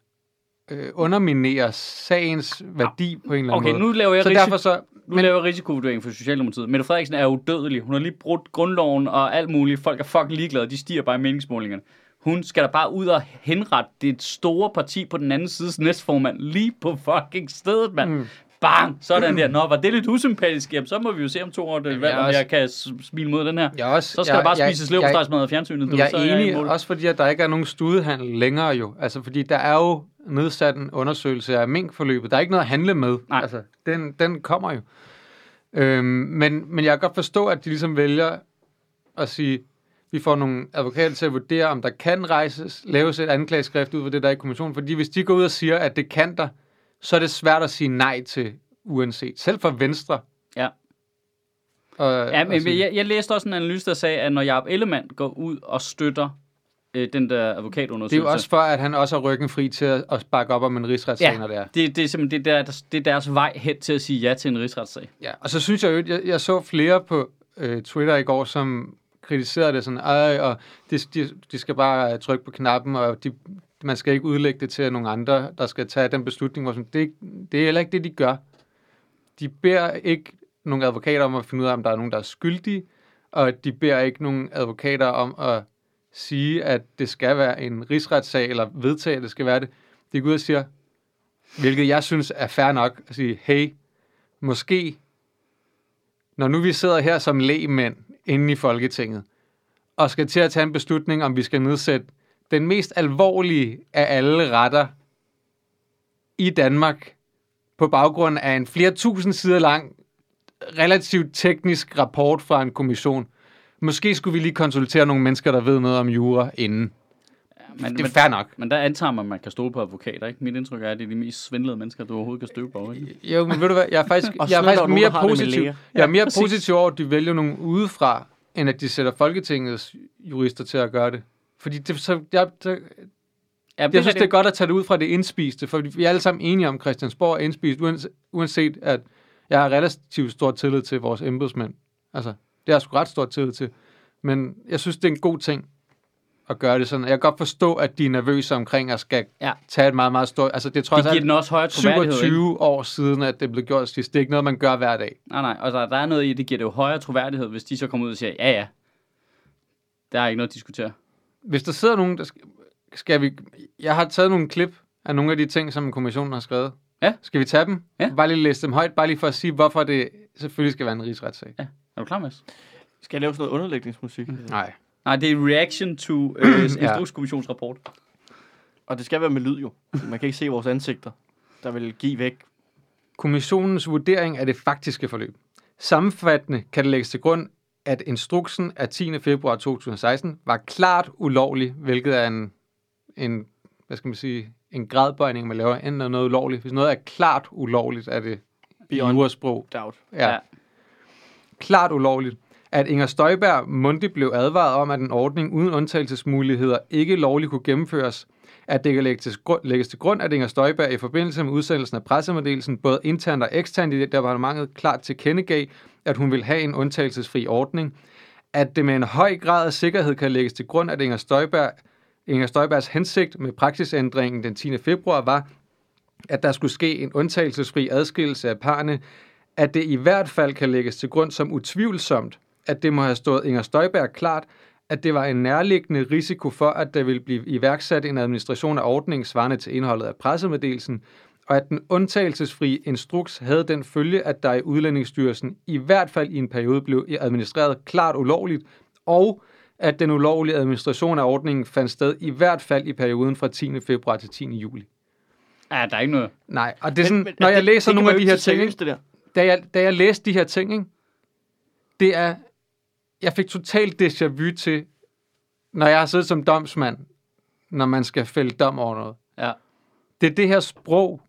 øh, underminere sagens værdi på en eller anden Okay, måde. nu laver jeg, så derfor så... nu laver jeg risikovurdering for Socialdemokratiet. Mette Frederiksen er udødelig. Hun har lige brudt grundloven og alt muligt. Folk er fucking ligeglade. De stiger bare i meningsmålingerne. Hun skal da bare ud og henrette det store parti på den anden sides næstformand lige på fucking stedet, mand. Mm. Bang! Sådan der. Nå, var det lidt usympatisk? Jamen, så må vi jo se om to år, det Jamen, valg, jeg er om også- jeg kan smile mod den her. Jeg også, Så skal jeg, der bare jeg- spises jeg- leverpostejsmad af fjernsynet. du, Jeg så er i enig, mål. også fordi at der ikke er nogen studehandel længere jo. Altså fordi der er jo nedsat en undersøgelse af minkforløbet. Der er ikke noget at handle med. Nej. Altså, den, den kommer jo. Øhm, men, men jeg kan godt forstå, at de ligesom vælger at sige, vi får nogle advokater til at vurdere, om der kan rejses, laves et anklageskrift ud for det, der er i kommissionen. Fordi hvis de går ud og siger, at det kan der, så er det svært at sige nej til uanset. Selv for Venstre. Ja. Og, Ja, men jeg, jeg læste også en analyse, der sagde, at når Jacob Ellemann går ud og støtter øh, den der Det er advokatundersøgelse... jo også for, at han også har ryggen fri til at, at sparke op om en rigsretssag, Ja. når det er. det, det er simpelthen det, der, det er deres vej hen til at sige ja til en rigsretssag. Ja, og så synes jeg jo, jeg, jeg så flere på øh, Twitter i går, som kritiserede det sådan, Ej, og de, de, de skal bare trykke på knappen, og de, man skal ikke udlægge det til nogle andre, der skal tage den beslutning. Hvor sådan, det, er det er heller ikke det, de gør. De beder ikke nogle advokater om at finde ud af, om der er nogen, der er skyldige, og de beder ikke nogen advokater om at sige, at det skal være en rigsretssag, eller vedtage, at det skal være det. Det går ud og siger, hvilket jeg synes er fair nok, at sige, hey, måske når nu vi sidder her som lægmænd inde i Folketinget, og skal til at tage en beslutning, om vi skal nedsætte den mest alvorlige af alle retter i Danmark, på baggrund af en flere tusind sider lang, relativt teknisk rapport fra en kommission. Måske skulle vi lige konsultere nogle mennesker, der ved noget om jura inden. Men, Det er fair nok. men der antager man, at man kan stole på advokater, ikke? Mit indtryk er, at det er de mest svindlede mennesker, du overhovedet kan støve på, ikke? Jo, men ved du hvad, jeg er faktisk, jeg er faktisk nogen, mere det positiv. Jeg er mere præcis. positiv over, at de vælger nogle udefra, end at de sætter Folketingets jurister til at gøre det. Fordi det, så, jeg, så, Ja, jeg synes, det er godt at tage det ud fra det indspiste, for vi er alle sammen enige om, Christiansborg er indspist, uanset, uanset at jeg har relativt stor tillid til vores embedsmænd. Altså, det har jeg sgu ret stor tillid til. Men jeg synes, det er en god ting at gøre det sådan. Jeg kan godt forstå, at de er nervøse omkring at skal Ja. tage et meget, meget stort... Altså, det er trods Det giver den også højere troværdighed, ikke? 27 år siden, at det blev gjort sidst. Det er ikke noget, man gør hver dag. Nej, nej, og der, der er noget i, det giver det jo højere troværdighed, hvis de så kommer ud og siger, ja, ja, der er ikke noget at diskutere. Hvis der sidder nogen, der skal, skal vi... Jeg har taget nogle klip af nogle af de ting, som kommissionen har skrevet. Ja. Skal vi tage dem? Ja. Bare lige læse dem højt, bare lige for at sige, hvorfor det selvfølgelig skal være en rigsretssag. Ja. Er du klar, Mads? Skal jeg lave sådan noget underlægningsmusik? Mm. Nej. Nej, det er reaction to øh, Ja. Instrukskommissionsrapport. Og det skal være med lyd jo. Man kan ikke se vores ansigter, der vil give væk. Kommissionens vurdering af det faktiske forløb. Sammenfattende kan det lægges til grund, at instruksen af 10. februar 2016 var klart ulovlig, hvilket er en, en hvad skal man sige, en gradbøjning, man laver, enten er noget ulovligt. Hvis noget er klart ulovligt, er det i Beyond jurasprog. doubt. Ja. Ja. Klart ulovligt. at Inger Støjberg mundtligt blev advaret om, at en ordning uden undtagelsesmuligheder ikke lovligt kunne gennemføres, at det kan lægges til, grund, lægges til grund, at Inger Støjberg i forbindelse med udsendelsen af pressemeddelelsen, både internt og eksternt i departementet, klart tilkendegav, at hun vil have en undtagelsesfri ordning, at det med en høj grad af sikkerhed kan lægges til grund, at Inger, Støjberg, Inger Støjbergs hensigt med praksisændringen den 10. februar var, at der skulle ske en undtagelsesfri adskillelse af parne, at det i hvert fald kan lægges til grund som utvivlsomt, at det må have stået Inger Støjberg klart, at det var en nærliggende risiko for, at der ville blive iværksat en administration af ordningen svarende til indholdet af pressemeddelelsen, og at den undtagelsesfri instruks havde den følge, at der i Udlændingsstyrelsen i hvert fald i en periode blev administreret klart ulovligt, og at den ulovlige administration af ordningen fandt sted i hvert fald i perioden fra 10. februar til 10. juli. Ja, der er ikke noget. Nej, og det er sådan, når jeg læser nogle af de her ting, det der. Da jeg, da jeg læste de her ting, ikke, det er, jeg fik totalt déjà vu til, når jeg har siddet som domsmand, når man skal fælde dom over noget. Ja. Det er det her sprog,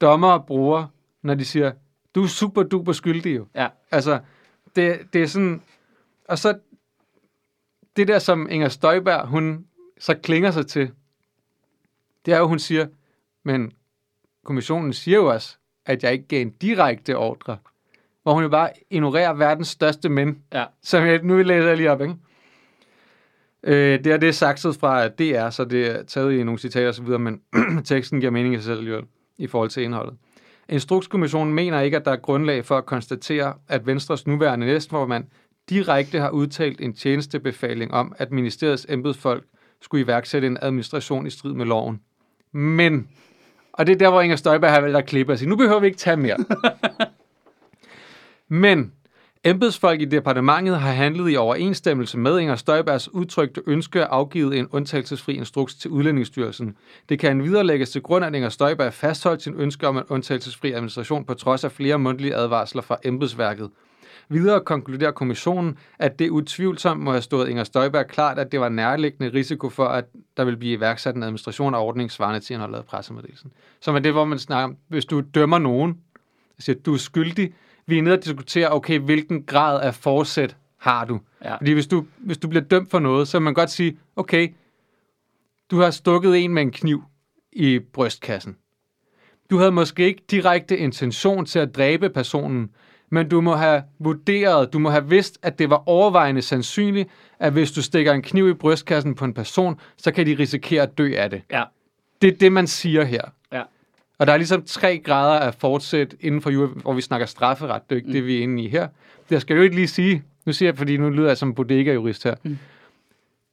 dommere bruger, når de siger, du er super duper skyldig jo. Ja. Altså, det, det er sådan, og så det der, som Inger Støjberg, hun så klinger sig til, det er jo, hun siger, men kommissionen siger jo også, at jeg ikke gav en direkte ordre, hvor hun jo bare ignorerer verdens største mænd, Ja. som jeg, nu læser jeg lige op, ikke? Øh, det er det er sakset fra DR, så det er taget i nogle citater videre, men teksten giver mening i sig selv alligevel, i forhold til indholdet. Instrukskommissionen mener ikke, at der er grundlag for at konstatere, at Venstres nuværende næstformand direkte har udtalt en tjenestebefaling om, at ministeriets embedsfolk skulle iværksætte en administration i strid med loven. Men, og det er der, hvor Inger Støjberg har valgt at klippe og sige, nu behøver vi ikke tage mere. Men embedsfolk i departementet har handlet i overensstemmelse med Inger Støjbergs udtrykte ønske at afgive en undtagelsesfri instruks til Udlændingsstyrelsen. Det kan endvidere lægges til grund, at Inger Støjberg fastholdt sin ønske om en undtagelsesfri administration på trods af flere mundtlige advarsler fra embedsværket. Videre konkluderer kommissionen, at det utvivlsomt må have stået Inger Støjberg klart, at det var nærliggende risiko for, at der vil blive iværksat en administration af ordningen svarende til indholdet af pressemeddelelsen. Som er det, hvor man snakker om, hvis du dømmer nogen, siger, du er skyldig, vi er nede og diskutere, okay, hvilken grad af forsæt har du? Ja. Fordi hvis du, hvis du bliver dømt for noget, så kan man godt sige, okay, du har stukket en med en kniv i brystkassen. Du havde måske ikke direkte intention til at dræbe personen, men du må have vurderet, du må have vidst, at det var overvejende sandsynligt, at hvis du stikker en kniv i brystkassen på en person, så kan de risikere at dø af det. Ja. Det er det, man siger her. Ja. Og der er ligesom tre grader af fortsæt inden for jura, hvor vi snakker strafferet. Det er ikke mm. det, vi er inde i her. Det skal jeg jo ikke lige sige. Nu siger jeg, fordi nu lyder jeg som bodega-jurist her. Mm.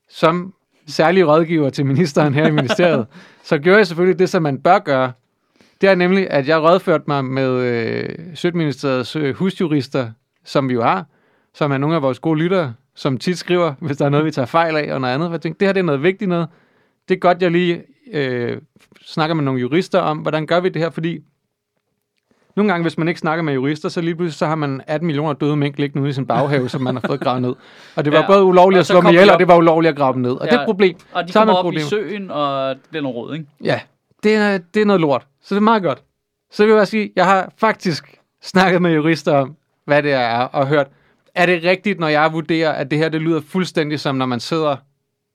Som særlig rådgiver til ministeren her i ministeriet, så gjorde jeg selvfølgelig det, som man bør gøre. Det er nemlig, at jeg rådførte mig med øh, Sødministeriets øh, husjurister, som vi jo har, som er nogle af vores gode lyttere, som tit skriver, hvis der er noget, vi tager fejl af, og noget andet. Jeg tænkte, det her det er noget vigtigt noget. Det er godt, jeg lige øh, snakker med nogle jurister om, hvordan gør vi det her, fordi nogle gange, hvis man ikke snakker med jurister, så lige pludselig så har man 18 millioner døde mink liggende ude i sin baghave, som man har fået gravet ned. Og det var Ja, både ulovligt at slå dem ihjel, og det var ulovligt at grave dem ned. Og ja. det er et problem. Og de Så man kommer et op i problem. søen, og det bliver noget råd, ikke? Ja, det er, det er noget lort. Så det er meget godt. Så vil jeg bare sige, jeg har faktisk snakket med jurister om, hvad det er, og hørt, er det rigtigt, når jeg vurderer, at det her det lyder fuldstændig som, når man sidder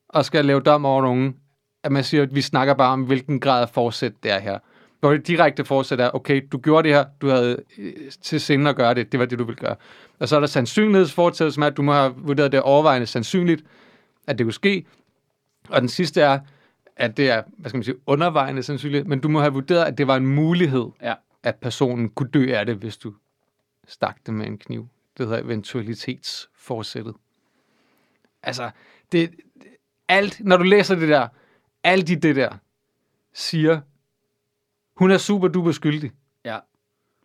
og skal lave dom over nogen, at man siger, at vi snakker bare om, hvilken grad af forsæt det er her. Hvor det direkte forsæt er, okay, du gjorde det her, du havde øh, til sinde at gøre det, det var det, du ville gøre. Og så er der sandsynlighedsfortsæt, som er, at du må have vurderet det overvejende sandsynligt, at det kunne ske. Og den sidste er, at det er, hvad skal man sige, undervejende sandsynligt, men du må have vurderet, at det var en mulighed, Ja. at personen kunne dø af det, hvis du stak det med en kniv. Det hedder eventualitetsforsættet. Altså, det, alt, når du læser det der, alt i det der, siger, hun er super duper skyldig. Ja.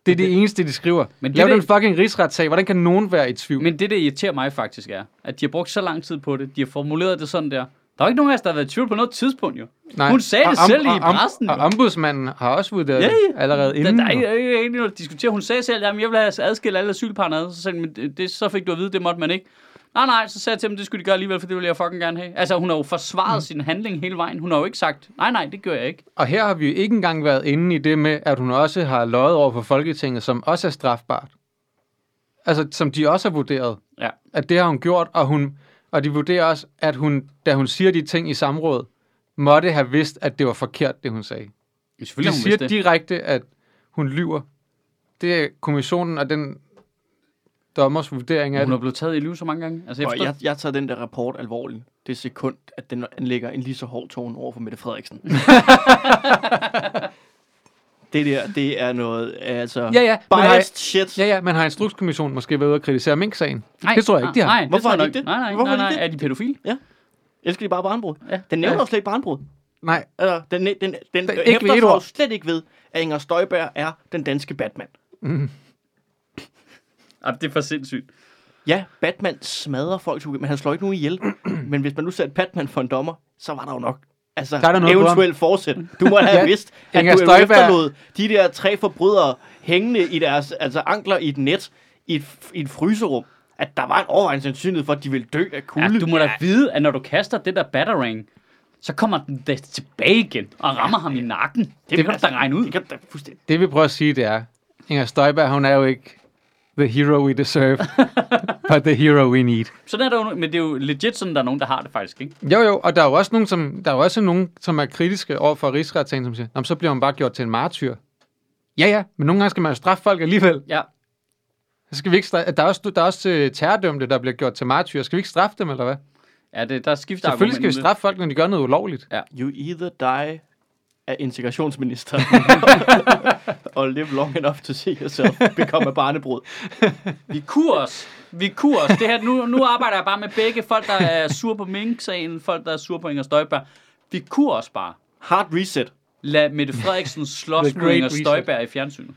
Det er det eneste, de skriver. Men det Lav er den det- fucking rigsretssag. Hvordan kan nogen være i tvivl? Men det, der irriterer mig faktisk, er, at de har brugt så lang tid på det. De har formuleret det sådan der. Der er jo ikke nogen af os, der har været i tvivl på noget tidspunkt, jo. Nej. Hun sagde det Og selv i og pressen, Og jo. ombudsmanden har også vurderet Ja, ja. allerede inden. der er ikke, der er ikke, ikke noget at diskutere. Hun sagde selv, at jeg vil have adskille alle asylparne ad. Så, sagde, men det, så fik du at vide, det måtte man ikke. Nej, nej, så sagde jeg til dem, det skulle de gøre alligevel, for det ville jeg fucking gerne have. Altså, hun har jo forsvaret mm. sin handling hele vejen. Hun har jo ikke sagt, nej, nej, det gør jeg ikke. Og her har vi jo ikke engang været inde i det med, at hun også har løjet over for Folketinget, som også er strafbart. altså, som de også har vurderet, Ja. at det har hun gjort, og, hun, og de vurderer også, at hun, da hun siger de ting i samråd, måtte have vidst, at det var forkert, det hun sagde. Selvfølgelig De siger det. direkte, at hun lyver. Det er kommissionen og den dommers vurdering af Hun er blevet taget i liv så mange gange. Altså, jeg forstår, jeg, jeg tager den der rapport alvorligt. Det sekund, at den anlægger en lige så hård tone over for Mette Frederiksen. det der, det er noget, altså... Ja, ja, men har, Biased shit. ja, ja, men har Instrukskommissionen måske været ude og kritisere Mink-sagen? nej, det tror jeg ikke, de har. Nej, Hvorfor har jeg de nok- ikke det? Nej, nej, Hvorfor nej, har de nej. det? Er de pædofile? Elsker de bare barnbrud? Ja. Den nævner Ja. slet ikke barnbrud. Nej, Altså, den, den, den, den ikke ved hæfter et slet ikke ved, at Inger Støjberg er den danske Batman. Ej, det er for sindssygt. Ja, Batman smadrer folk, men han slår ikke nogen ihjel. men hvis man nu satte Batman for en dommer, så var der jo nok altså, Der er der noget eventuelt forsæt. Du må have Ja, vidst, at Inger du Støjberg- efterlod de der tre forbrydere hængende i deres altså ankler i et net i et, i et fryserum. At der var en overvejende sandsynlighed for, at de ville dø af Ja, kulde. du må da vide, at når du kaster det der batarang, så kommer den da tilbage igen og rammer ham i nakken. Det, det kan du da regne ud. Det kan fuldstændig. det vi prøver at sige, det er, Inger Støjberg, hun er jo ikke the hero we deserve, but the hero we need. Sådan er der jo, men det er jo legit sådan, der er nogen, der har det faktisk, ikke? Jo, jo, og der er jo også nogen, som, der er jo også nogen, som er kritiske over for rigsretssagen, som siger, "Nå, så bliver man bare gjort til en martyr. Ja, ja, men nogle gange skal man jo straffe folk alligevel. Ja. Så skal vi ikke straffe, der er også, der er også øh, terrordømte, der bliver gjort til martyr. Skal vi ikke straffe dem, eller hvad? Ja, det, der skifter Selvfølgelig skal vi straffe folk, når de gør noget ulovligt. You either die af integrationsminister og live long enough to see yourself become a barnebrud. Vi kurs. Vi kurs. Det her, nu, nu arbejder jeg bare med begge. Folk, der er sur på Mink-sagen, folk, der er sur på Inger Støjberg. Vi kurs bare. Hard reset. Lad Mette Frederiksen slås med Inger Reset. Støjberg i fjernsynet.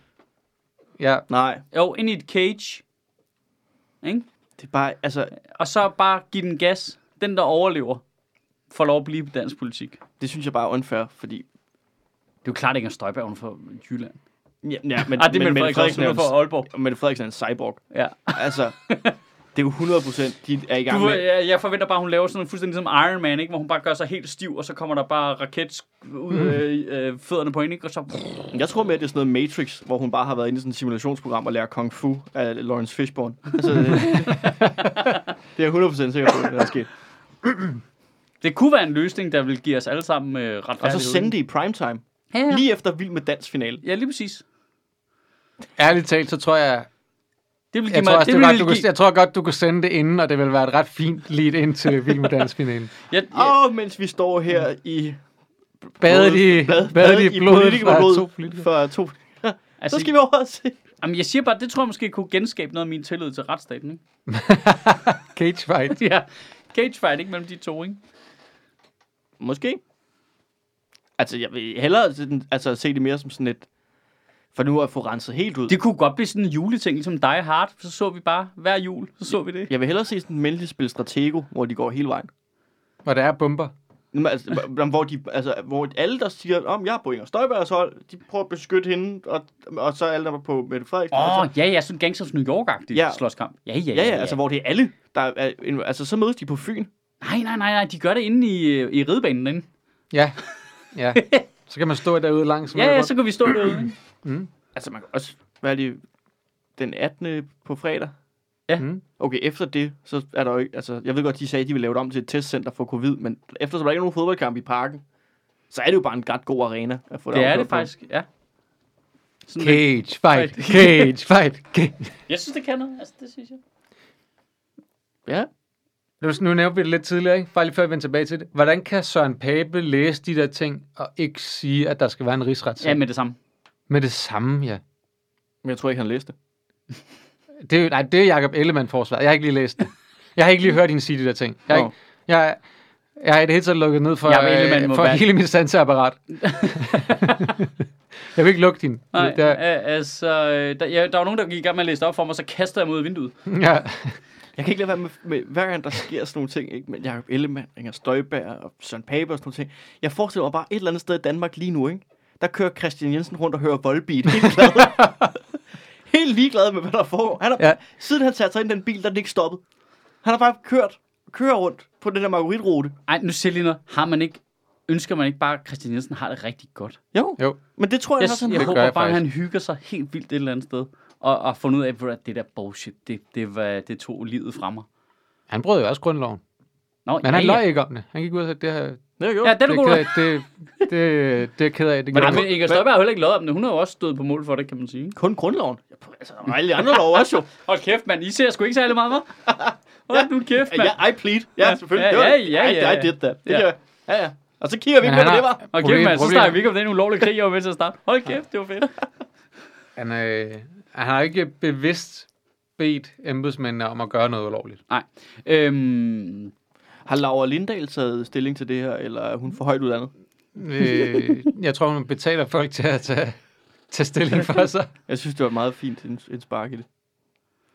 Ja, Nej, Jo, ind i et cage. Ikke? det er bare, altså, Og så bare give den gas. Den, der overlever, får lov at blive på dansk politik. det synes jeg bare er unfair, fordi... Det er jo klart, at Inger Støjberg er fra Jylland. Ja, ja men, Ah, det er men, Mette Frederiksen, er fra Aalborg. en, Mette Frederiksen er en cyborg. Ja. Altså, det er jo 100 procent, de er i gang Du, med... jeg, jeg forventer bare, at hun laver sådan noget fuldstændig som Iron Man, ikke? hvor hun bare gør sig helt stiv, og så kommer der bare raket ud Mm. af øh, fødderne på hende, ikke? og så... Jeg tror mere, det er sådan noget Matrix, hvor hun bare har været inde i sådan et simulationsprogram og lærer Kung Fu af Lawrence Fishburne. Altså, det, det er jeg 100 procent sikker på, det der er sket. Det kunne være en løsning, der vil give os alle sammen øh, Og retfærdighed. så sende det i primetime. Ja, ja. Lige efter Vild med Dans finale. ja, lige præcis. Ærligt talt, så tror jeg, Det vil give jeg mig... tror, også, det det vil godt, du give... kunne, jeg tror godt, du kunne sende det inden, og det vil være et ret fint lead ind til Vild med Og mens vi står her i... Badet i, Bad- badet i blodet fra to politikere. For to. altså, Så skal vi over og se. Jamen, jeg siger bare, det tror jeg måske kunne genskabe noget af min tillid til retsstaten, ikke? Cage fight. ja, cage fight, ikke mellem de to, ikke? Måske. Altså, jeg vil hellere altså, se det mere som sådan et... For nu at få renset helt ud. Det kunne godt blive sådan en juleting, ligesom Die Hard. Så så vi bare hver jul, så så vi det. Jeg vil hellere se sådan et menneskeligt spil Stratego, hvor de går hele vejen. Hvor der er bomber. Jamen, Altså, hvor- de, altså, hvor alle, der siger, om jeg er på Inger Støjbergs hold, de prøver at beskytte hende, og, og så alle, der var på Mette Frederiksen. Åh, altså, oh, ja, ja, sådan Gangsters New York-agtig Ja. ja. slåskamp. Ja, ja, ja, ja, altså hvor det er alle, der er, en- altså så mødes de på Fyn. Nej, nej, nej, nej, de gør det inde i, i ridebanen inde. Ja, ja. Så kan man stå derude langs. Ja, ja, så kan vi stå derude. Ikke? Altså man kan også, hvad er det, den 18. på fredag? Ja. Mm. Okay, efter det, så er der jo ikke, altså jeg ved godt, de sagde, at de ville lave det om til et testcenter for covid, men efter så der ikke er nogen fodboldkamp i parken, så er det jo bare en ret god arena at få Det er omkørt det på. faktisk, ja. Sådan lidt- Cage fight, cage fight, cage. Jeg synes, det kan noget. Altså, det synes jeg. Ja, Nu, nu nævnte vi det lidt tidligere, ikke? Bare lige før vi vender tilbage til det. Hvordan kan Søren Pape læse de der ting, og ikke sige, at der skal være en rigsretssag? Ja, med det samme. Med det samme, ja. men jeg tror ikke, han læste det. Det er, nej, det er Jacob Ellemann forsvar. Jeg har ikke lige læst det. Jeg har ikke lige hørt hende sige de der ting. Jeg, ikke, jeg, jeg har i det hele taget lukket ned for, øh, for hele mit sanseapparat. jeg vil ikke lukke din. Nej, Det er, øh, altså, øh, der, ja, der var nogen, der gik i gang med at læse op for mig, så kaster jeg mod vinduet. ja. Jeg kan ikke lade være med, med hver gang der sker sådan nogle ting, ikke? med Jacob Ellemann, Inger Støjberg og Søren Pape og sådan nogle ting. Jeg forestiller mig bare et eller andet sted i Danmark lige nu, ikke? Der kører Christian Jensen rundt og hører Volbeat, helt glad. helt ligeglad med, hvad der foregår. Han har, Ja. Siden han satte sig ind i den bil, der er den ikke stoppet. Han har bare kørt, kører rundt på den der margaritrute. Ej, nu siger lige noget. Har man ikke, ønsker man ikke bare, at Christian Jensen har det rigtig godt? Jo, Jo. men det tror jeg, Jeg, også, han jeg håber jeg bare, at faktisk. han hygger sig helt vildt et eller andet sted. og, og fundet ud af, at det der bullshit, det, det, var, det tog livet fra mig. Han brød jo også grundloven. Nå, Men han løj ikke om det. Han gik ud og sagde, det her... Det er jo Ja, det er du det, god. er det, det, det er ked af. Det Men, men Inger Støjberg har heller ikke lavet om det. Hun har jo også stået på mål for det, kan man sige. kun grundloven. Ja, altså, og alle de andre lov også jo. Hold kæft, mand. I ser sgu ikke særlig meget, hva'? Hold nu kæft, mand. Ja, I plead. Ja, Ja, selvfølgelig. ja, ja, ja, I- ja, I ja. did that. Det Ja. Ja, ja. Og så kigger vi Men på, det var. Problem- kæft, mand. Så snakker vi ikke om den ulovlige krig, jeg var med til at starte. Hold kæft, det var fedt. Han, øh, han har ikke bevidst bedt embedsmændene om at gøre noget ulovligt. Nej. Øhm, Har Laura Lindahl taget stilling til det her, eller er hun for højt uddannet? Øh, jeg tror, hun betaler folk til at tage, tage stilling for sig. Jeg synes, det var meget fint en, en spark i det.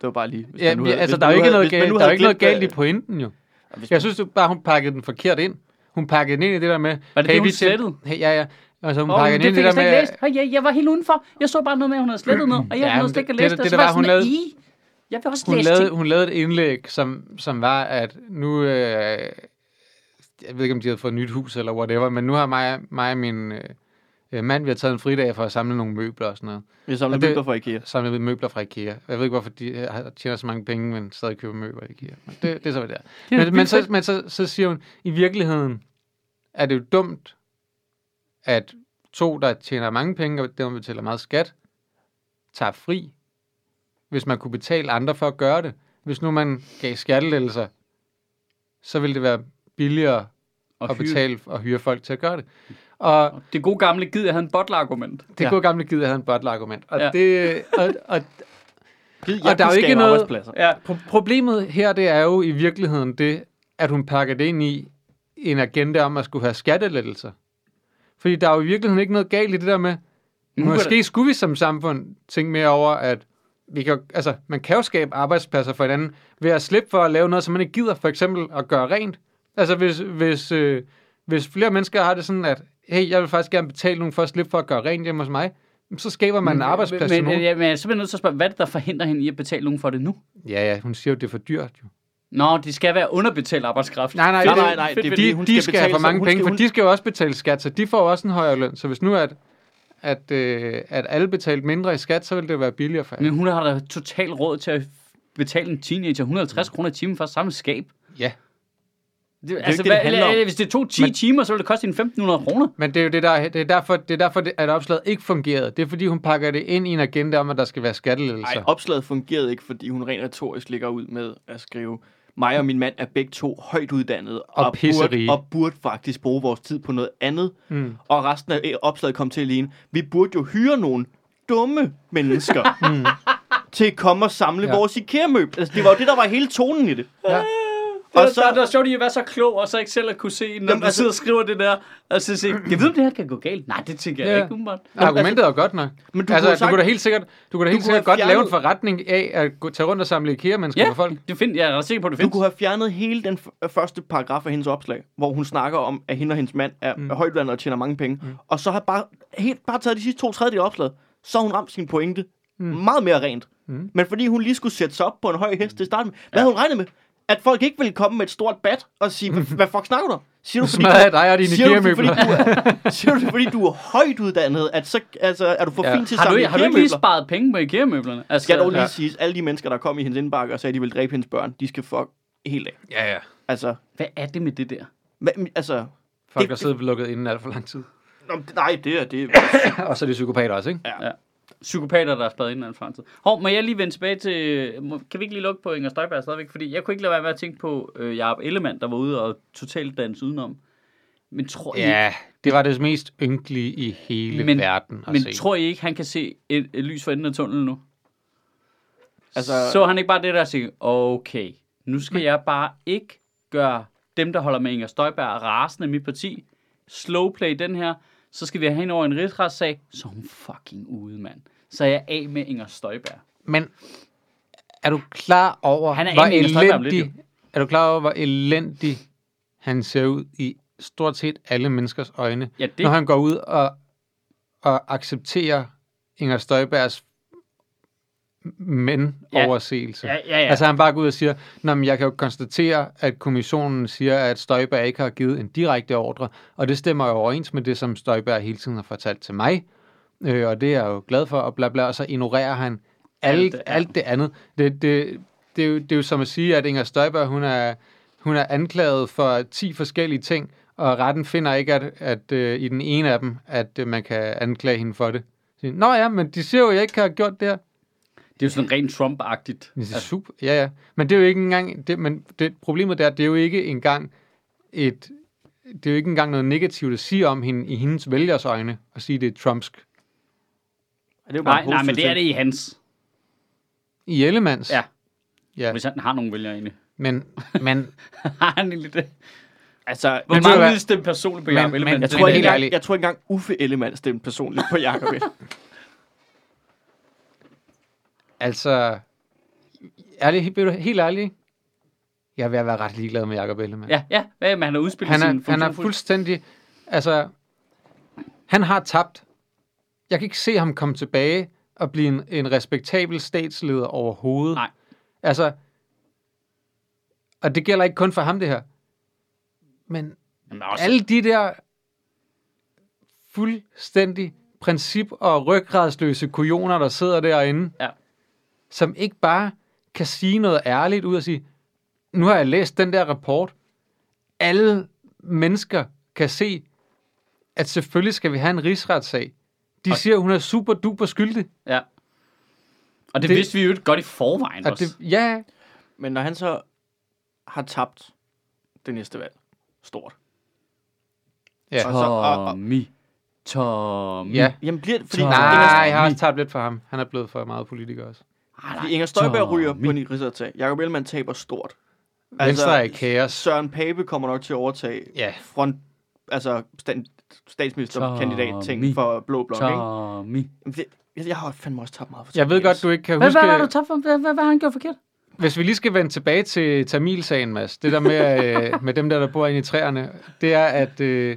Det var bare lige... hvis Ja, nu havde- altså, hvis der er jo ikke noget galt, der er ikke noget galt i hvad- pointen, jo. hvis Jeg synes jo bare, hun pakkede den forkert ind. Hun pakkede den ind i det der med... Var det det, hun slettede? Hey, ja, ja. Altså, hun Åh, pakkede det den ind fik i jeg det slet der ikke med... læst. Hey, jeg, jeg var helt udenfor. Jeg så bare noget med, at hun havde slettet noget, og jeg Ja, havde slet ikke det- læst det- det. det der var var, jeg hun sådan, lavede- "I, Jeg vil også Hun læse lavede, ting. hun lavede et indlæg, som, som var, at nu... Øh, jeg ved ikke, om de havde fået et nyt hus eller whatever, men nu har mig, mig og min øh, mand, vi har taget en fridag for at samle nogle møbler og sådan noget. Vi samler Og det- møbler fra IKEA. Samlet møbler fra IKEA. Jeg ved ikke, hvorfor de øh, tjener så mange penge, men stadig køber møbler i IKEA. Men det, det er så, hvad det er. Det er Men, men, så, men så, så siger hun, i virkeligheden er det jo dumt, at to, der tjener mange penge, og dem betaler meget skat, tager fri, hvis man kunne betale andre for at gøre det. Hvis nu man gav skattelettelser, så ville det være billigere at hyre. betale og hyre folk til at gøre det. Og Det gode gamle gid, jeg havde en bottle-argument. det Ja. gode gamle gider havde en bottle-argument. Og, Ja. det, og, og, Gid, Og der er jo ikke noget-. Ja. Pro- problemet her, det er jo i virkeligheden det, at hun pakker det ind i en agenda om at skulle have skattelettelser. Fordi der er jo i virkeligheden ikke noget galt i det der med, Nu måske skulle vi som samfund tænke mere over, at vi kan, altså, man kan jo skabe arbejdspladser for hinanden ved at slippe for at lave noget, som man ikke gider, for eksempel at gøre rent. Altså hvis, hvis, øh, hvis flere mennesker har det sådan, at hey, jeg vil faktisk gerne betale nogen for at slippe for at gøre rent hjemme hos mig, så skaber man en arbejdsplads men, til men, nogen. ja, men jeg er simpelthen nødt til at spørge, hvad er det, der forhindrer hende i at betale nogen for det nu? Ja, ja, hun siger jo, det er for dyrt jo. Nå, de skal være underbetalt arbejdskraft. Nej, nej, Nej, det, nej, nej, det er de, fordi, hun de skal skal, betale have for mange penge, skal- for hun- de skal jo også betale skat, så de får også en højere løn. Så hvis nu at, at, øh, at alle betalte mindre i skat, så ville det være billigere for alle. Men hun har da totalt råd til at betale en teenager 150 kroner i timen for samme skab. Ja, Det, ikke altså, det, det hvad, handler om. eller, hvis det tog 10 Men- timer, så ville det koste hende 1.500 kroner. men det er jo det, der, det er derfor, det er derfor det, at opslaget ikke fungerede. Det er fordi, hun pakker det ind i en agenda om, at der skal være skattelettelser. Nej, opslaget fungerede ikke, fordi hun rent retorisk ligger ud med at skrive, mig og min mand er begge to højt uddannede, Og burde, pisserige. og burde faktisk bruge vores tid på noget andet. Mm. Og resten af opslaget kom til at ligne, vi burde jo hyre nogle dumme mennesker til at komme og samle ja. vores IKEA-møbler. Altså, det var jo det, der var hele tonen i det. Ja. Og så, der, der er sjovt, at I er så klog, og så ikke selv at kunne se, når Jamen, du altså- sidder og skriver det der, og så siger, jeg ved, om det her kan gå galt. Nej, det tænker jeg Ja. ikke, umiddelbart. Argumentet er godt nok. Men du altså, kunne du, sagt- kunne da helt sikkert, du kunne da helt kunne sikkert godt lave en forretning af at gå, tage rundt og samle IKEA-mennesker Ja, for folk. det find, jeg er sikker på, at det Du findes. kunne have fjernet hele den f- første paragraf af hendes opslag, hvor hun snakker om, at hende og hendes mand er, mm. højtuddannet og tjener mange penge. Mm. Og så har bare, helt, bare taget de sidste to tredjedel af opslaget, så har hun ramt sin pointe mm. meget mere rent. Mm. Men fordi hun lige skulle sætte sig op på en høj hest til starten, hvad ja. havde hun regnet med? At folk ikke ville komme med et stort bat og sige, hvad, fuck snakker du? Siger du, fordi Smadrer dig og dine siger du, det, fordi du er, siger du det, fordi du er højt uddannet, at så altså, er du for Ja. fin til at Har du, samle har du ikke lige sparet penge på IKEA-møblerne? Altså, Skal dog lige Ja. siges, alle de mennesker, der kom i hendes indbakke og sagde, at de ville dræbe hendes børn, de skal fuck helt af. Ja, ja. Altså, Hvad er det med det der? hvad, altså Folk Det- har siddet lukket inden alt for lang tid. Nå, nej, det er det. og så er de psykopater også, ikke? Ja. Ja. Psykopater, der er spadet ind i en fremtid. Hov, må jeg lige vende tilbage til... må- Kan vi ikke lige lukke på Inger Støjberg stadigvæk? Fordi jeg kunne ikke lade være med at tænke på øh, Jacob Ellemann, der var ude og totalt danse udenom. Men tror I, Ja, det var det mest ynkelige i hele Men- verden at men se. tror I ikke, han kan se et, et lys for enden af tunnelen nu? Altså, Så han ikke bare det der og sige, okay, nu skal jeg bare ikke gøre dem, der holder med Inger Støjberg rasende i mit parti. Slowplay den her, så skal vi have hende over en rigsretssag, så er hun fucking ude, mand. Så er jeg af med Inger Støjberg. Men er du klar over, Han er hvor lidt, elendig, er du klar over, hvor elendig han ser ud i stort set alle menneskers øjne, Ja, det, når han går ud og, og accepterer Inger Støjbergs mænd-overseelse? ja, ja, ja. Altså han bare går ud og siger, men jeg kan jo konstatere, at kommissionen siger, at Støjberg ikke har givet en direkte ordre, og det stemmer jo overens med det, som Støjberg hele tiden har fortalt til mig, øh, og det er jeg jo glad for, og bla bla, og så ignorerer han alt, Alt det- ja. alt det andet. Det, det, det, er jo, det er jo som at sige, at Inger Støjberg, hun er, hun er anklaget for 10 forskellige ting, og retten finder ikke, at, at uh, i den ene af dem, at uh, man kan anklage hende for det. Nå ja, men de siger jo, at jeg ikke har gjort det her. Det er jo sådan rent Trump-agtigt. Det er super. Ja, ja. Men det er jo ikke engang... Det, men det, problemet der, det er jo ikke engang et... Det er jo ikke engang noget negativt at sige om hende i hendes vælgers øjne, og sige, det er trumpsk. Er det jo bare Nej, nej, men det er det i hans. I Ellemanns. Ja. ja. Hvis han har nogen vælgere egentlig. Men, men Har han egentlig det? Altså, Hvor Men mange hvad? vil stemme personligt på Men- Jacob men Ellemann? jeg Men tror, ikke engang, ærligt- jeg tror ikke engang Uffe Ellemann stemte personligt på Jacob Ellemann. altså... Ærlig, vil helt ærlig, jeg er ved at være ret ligeglad med Jacob Ellemann. Ja, ja. Hvad, men han har udspillet han sin er, han er funktion fuldt. fuldstændig... Altså, han har tabt. Jeg kan ikke se ham komme tilbage og blive en, en respektabel statsleder overhovedet. Nej. Altså, og det gælder ikke kun for ham, det her. Men Jamen, også, alle de der fuldstændig princip- og ryggradsløse kujoner, der sidder derinde, Ja. Som ikke bare kan sige noget ærligt ud og sige, nu har jeg læst den der rapport. Alle mennesker kan se, at selvfølgelig skal vi have en rigsretssag. De Og- siger, hun er super duper skyldig. Ja. Og det, Det- vidste vi jo godt i forvejen Og også. det, ja, Men når han så har tabt det næste valg, stort. ja. Og så- og- og- Tommy. Tommy. ja. Jamen bliver det, fordi, Så- Nej, jeg har også tabt lidt for ham. Han er blevet for meget politiker også. Ej, fordi Inger Støjberg ryger på en rigsretssag. Jacob Ellemann taber stort. Venstre er i kaos. Søren Pape kommer nok til at overtage Ja. front, altså stand, statsministerkandidat ting for Blå Blok. Ikke? Tommy. Det, jeg, jeg har fandme også tabt meget for Jeg ved godt, altså. du ikke kan Hvad, huske... hvad var du tabt for? Hvad, hvad, hvad har han gjort forkert? Hvis vi lige skal vende tilbage til Tamil-sagen, Mads, det der med, øh, med dem der, der bor inde i træerne, det er, at, øh,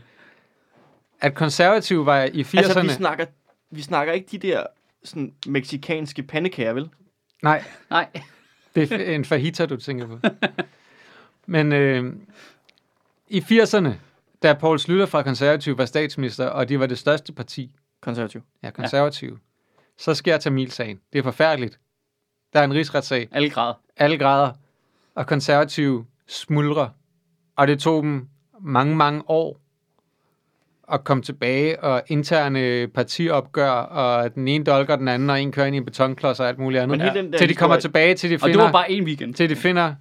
at konservative var i 80'erne... Altså, vi snakker, vi snakker ikke de der sådan, meksikanske pandekager, vel? Nej, Nej. det er en fajita, du tænker på. Men øh, i 80'erne, da Poul Slytter fra konservative var statsminister, og de var det største parti, Konservativ. ja, konservative, ja. så sker Tamil-sagen. Det er forfærdeligt. Der er en rigsretssag. Alle grader. alle grader, og konservative smuldrer. Og det tog dem mange, mange år at komme tilbage, og interne partiopgør, og den ene dolker den anden, og en kører ind i en betonklods og alt muligt andet. Men den der til de kommer historie- tilbage, til de Og det finder, var bare en weekend. til de finder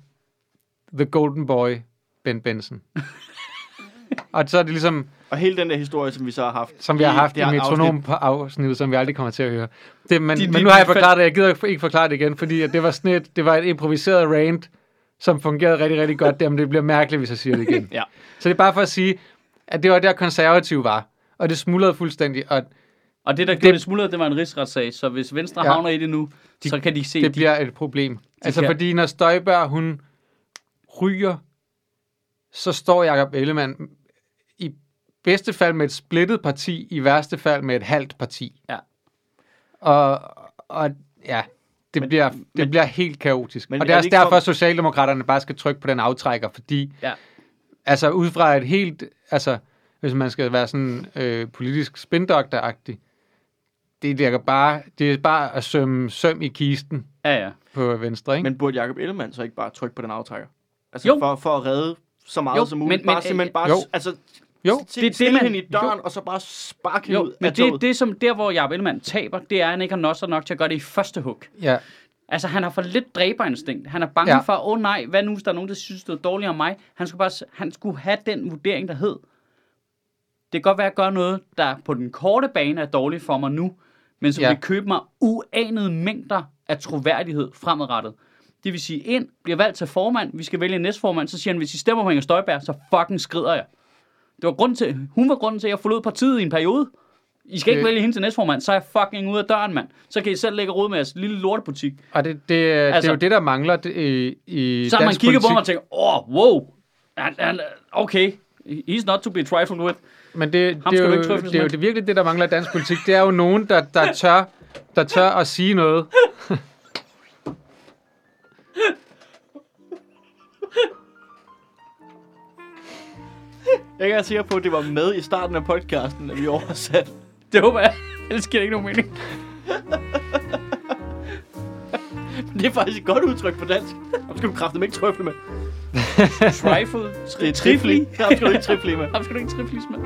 The Golden Boy, Ben Benson. og så er det ligesom, Og hele den der historie, som vi så har haft. som vi har haft i her metronom på afsnittet, som vi aldrig kommer til at høre. Det, men, De- men de- nu har jeg forklaret det. Jeg gider ikke forklare det igen, fordi at det var sådan et, det var et improviseret rant, som fungerede rigtig, rigtig godt der, men det bliver mærkeligt, hvis jeg siger det igen. Ja. Så det er bare for at sige, at det var der konservativ var, og det smuldrede fuldstændig, og Og det, der gjorde det smuldret, det var en rigsretssag. Så hvis Venstre Ja. havner i det nu, de, så kan de se... det de, bliver et problem. Altså kan- fordi når Støjberg, hun ryger, så står Jacob Ellemann i bedste fald med et splittet parti, i værste fald med et halvt parti. Ja. Og, og ja, det, Men- bliver, det men- bliver helt kaotisk. men og det er er det også derfor, for- at Socialdemokraterne bare skal trykke på den aftrækker, fordi Ja. Altså ud fra et helt, altså hvis man skal være sådan øh, politisk spindokteragtig, det virker bare, det er bare at sømme søm i kisten Ja, ja. på venstre, ikke? Men burde Jacob Ellemann så ikke bare trykke på den aftrækker? Altså Jo. For, for at redde så meget Jo, som muligt. men- bare men, simpelthen bare, jo. altså, Jo, det, det er det, man- hende i døren, jo. og så bare sparke Jo, ud men af toget. det, det som der, hvor Jacob Ellemann taber, det er, at han ikke har nosser nok til at gøre det i første hug. ja. Altså, han har for lidt dræberinstinkt. Han er bange Ja. for, åh oh, nej, hvad nu, hvis der er nogen, der synes, det er dårligt om mig? Han skulle, bare, han skulle have den vurdering, der hed, det kan godt være, at jeg gør noget, der på den korte bane er dårligt for mig nu, men som Ja. ja. vil købe mig uanede mængder af troværdighed fremadrettet. Det vil sige, ind, bliver valgt til formand, vi skal vælge en næstformand, så siger han, hvis I stemmer på Inger Støjberg, så fucking skrider jeg. Det var grunden til, hun var grunden til, at jeg forlod partiet i en periode. I skal ikke Det- vælge hende til næstformand, så er jeg fucking ude af døren, mand. Så kan I selv lægge råd med jeres lille lortebutik. Og det, det, altså, det er Altså- jo det, der mangler det, i, i Så har man kigger på politik. mig og tænker, åh, oh, wow, han, han, okay, he's not to be trifled with. Men det, Ham det, er jo, ikke det er jo det virkelig det, der mangler i dansk politik. Det er jo nogen, der, der, tør, der tør at sige noget. Jeg er ikke sikker på, at det var med i starten af podcasten, at vi oversat. Det håber jeg. Ellers giver det ikke nogen mening. Det er faktisk et godt udtryk på dansk. Ham skal du kraftedeme ikke trøfle med. Trifle. Det er trifli. Ham skal du ikke trifle med. Ham skal du ikke triflis med.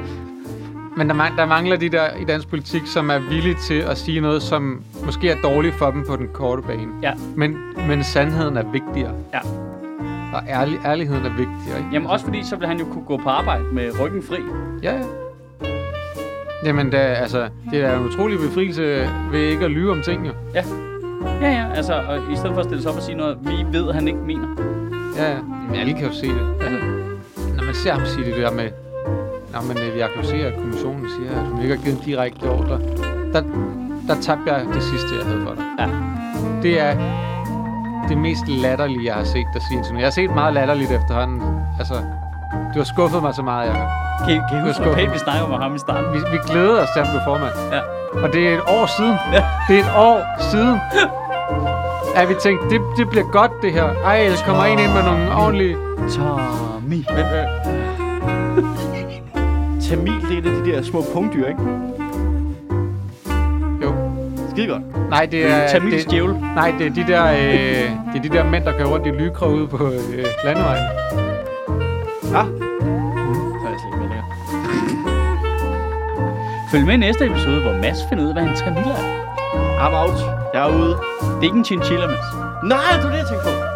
Men der, man- der mangler de der i dansk politik, som er villige til at sige noget, som måske er dårligt for dem på den korte bane. Ja. Men, men sandheden er vigtigere. Ja. Og ærlig, ærligheden er vigtigere, ikke? Jamen også fordi, så vil han jo kunne gå på arbejde med ryggen fri. Ja, ja. Jamen, det er, altså, det er en utrolig befrielse ved ikke at lyve om ting, jo. Ja, ja, altså, og i stedet for at stille sig op og sige noget, vi ved, han ikke mener. Ja, ja. Jamen, alle kan jo se det. Altså, når man ser ham sige det der med, Nå, men øh, jeg kan jo se, at kommissionen siger, at hun ikke har givet direkte ordre. Der, der tabte jeg det sidste, jeg havde for dig. Ja. Det er det mest latterlige, jeg har set dig sige. Jeg har set meget latterligt efterhånden. Altså, du har skuffet mig så meget, Jacob. Kan, I- kan I huske, hvor pænt vi snakker om ham i starten? Vi, vi glæder os til, at han blev formand. Ja. Og det er et år siden. Ja. Det er et år siden. At vi tænkte, det, det bliver godt, det her. Ej, der kommer en ind med nogle ordentlige... Tommy. Men, øh, Tamil, det er et af de der små punktdyr, ikke? Jo. Skide godt. Nej, det er... Tamils det, djævel. nej, det er de der, øh, det er de der mænd, der kører rundt i lykre ude på øh, landevejen. Ah. Så er jeg slet ikke med længere. Følg med i næste episode, hvor Mads finder ud af, hvad en tamil er. I'm out. Jeg er ude. Det er ikke en chinchilla, Mads. Nej, det var det, jeg tænkte på.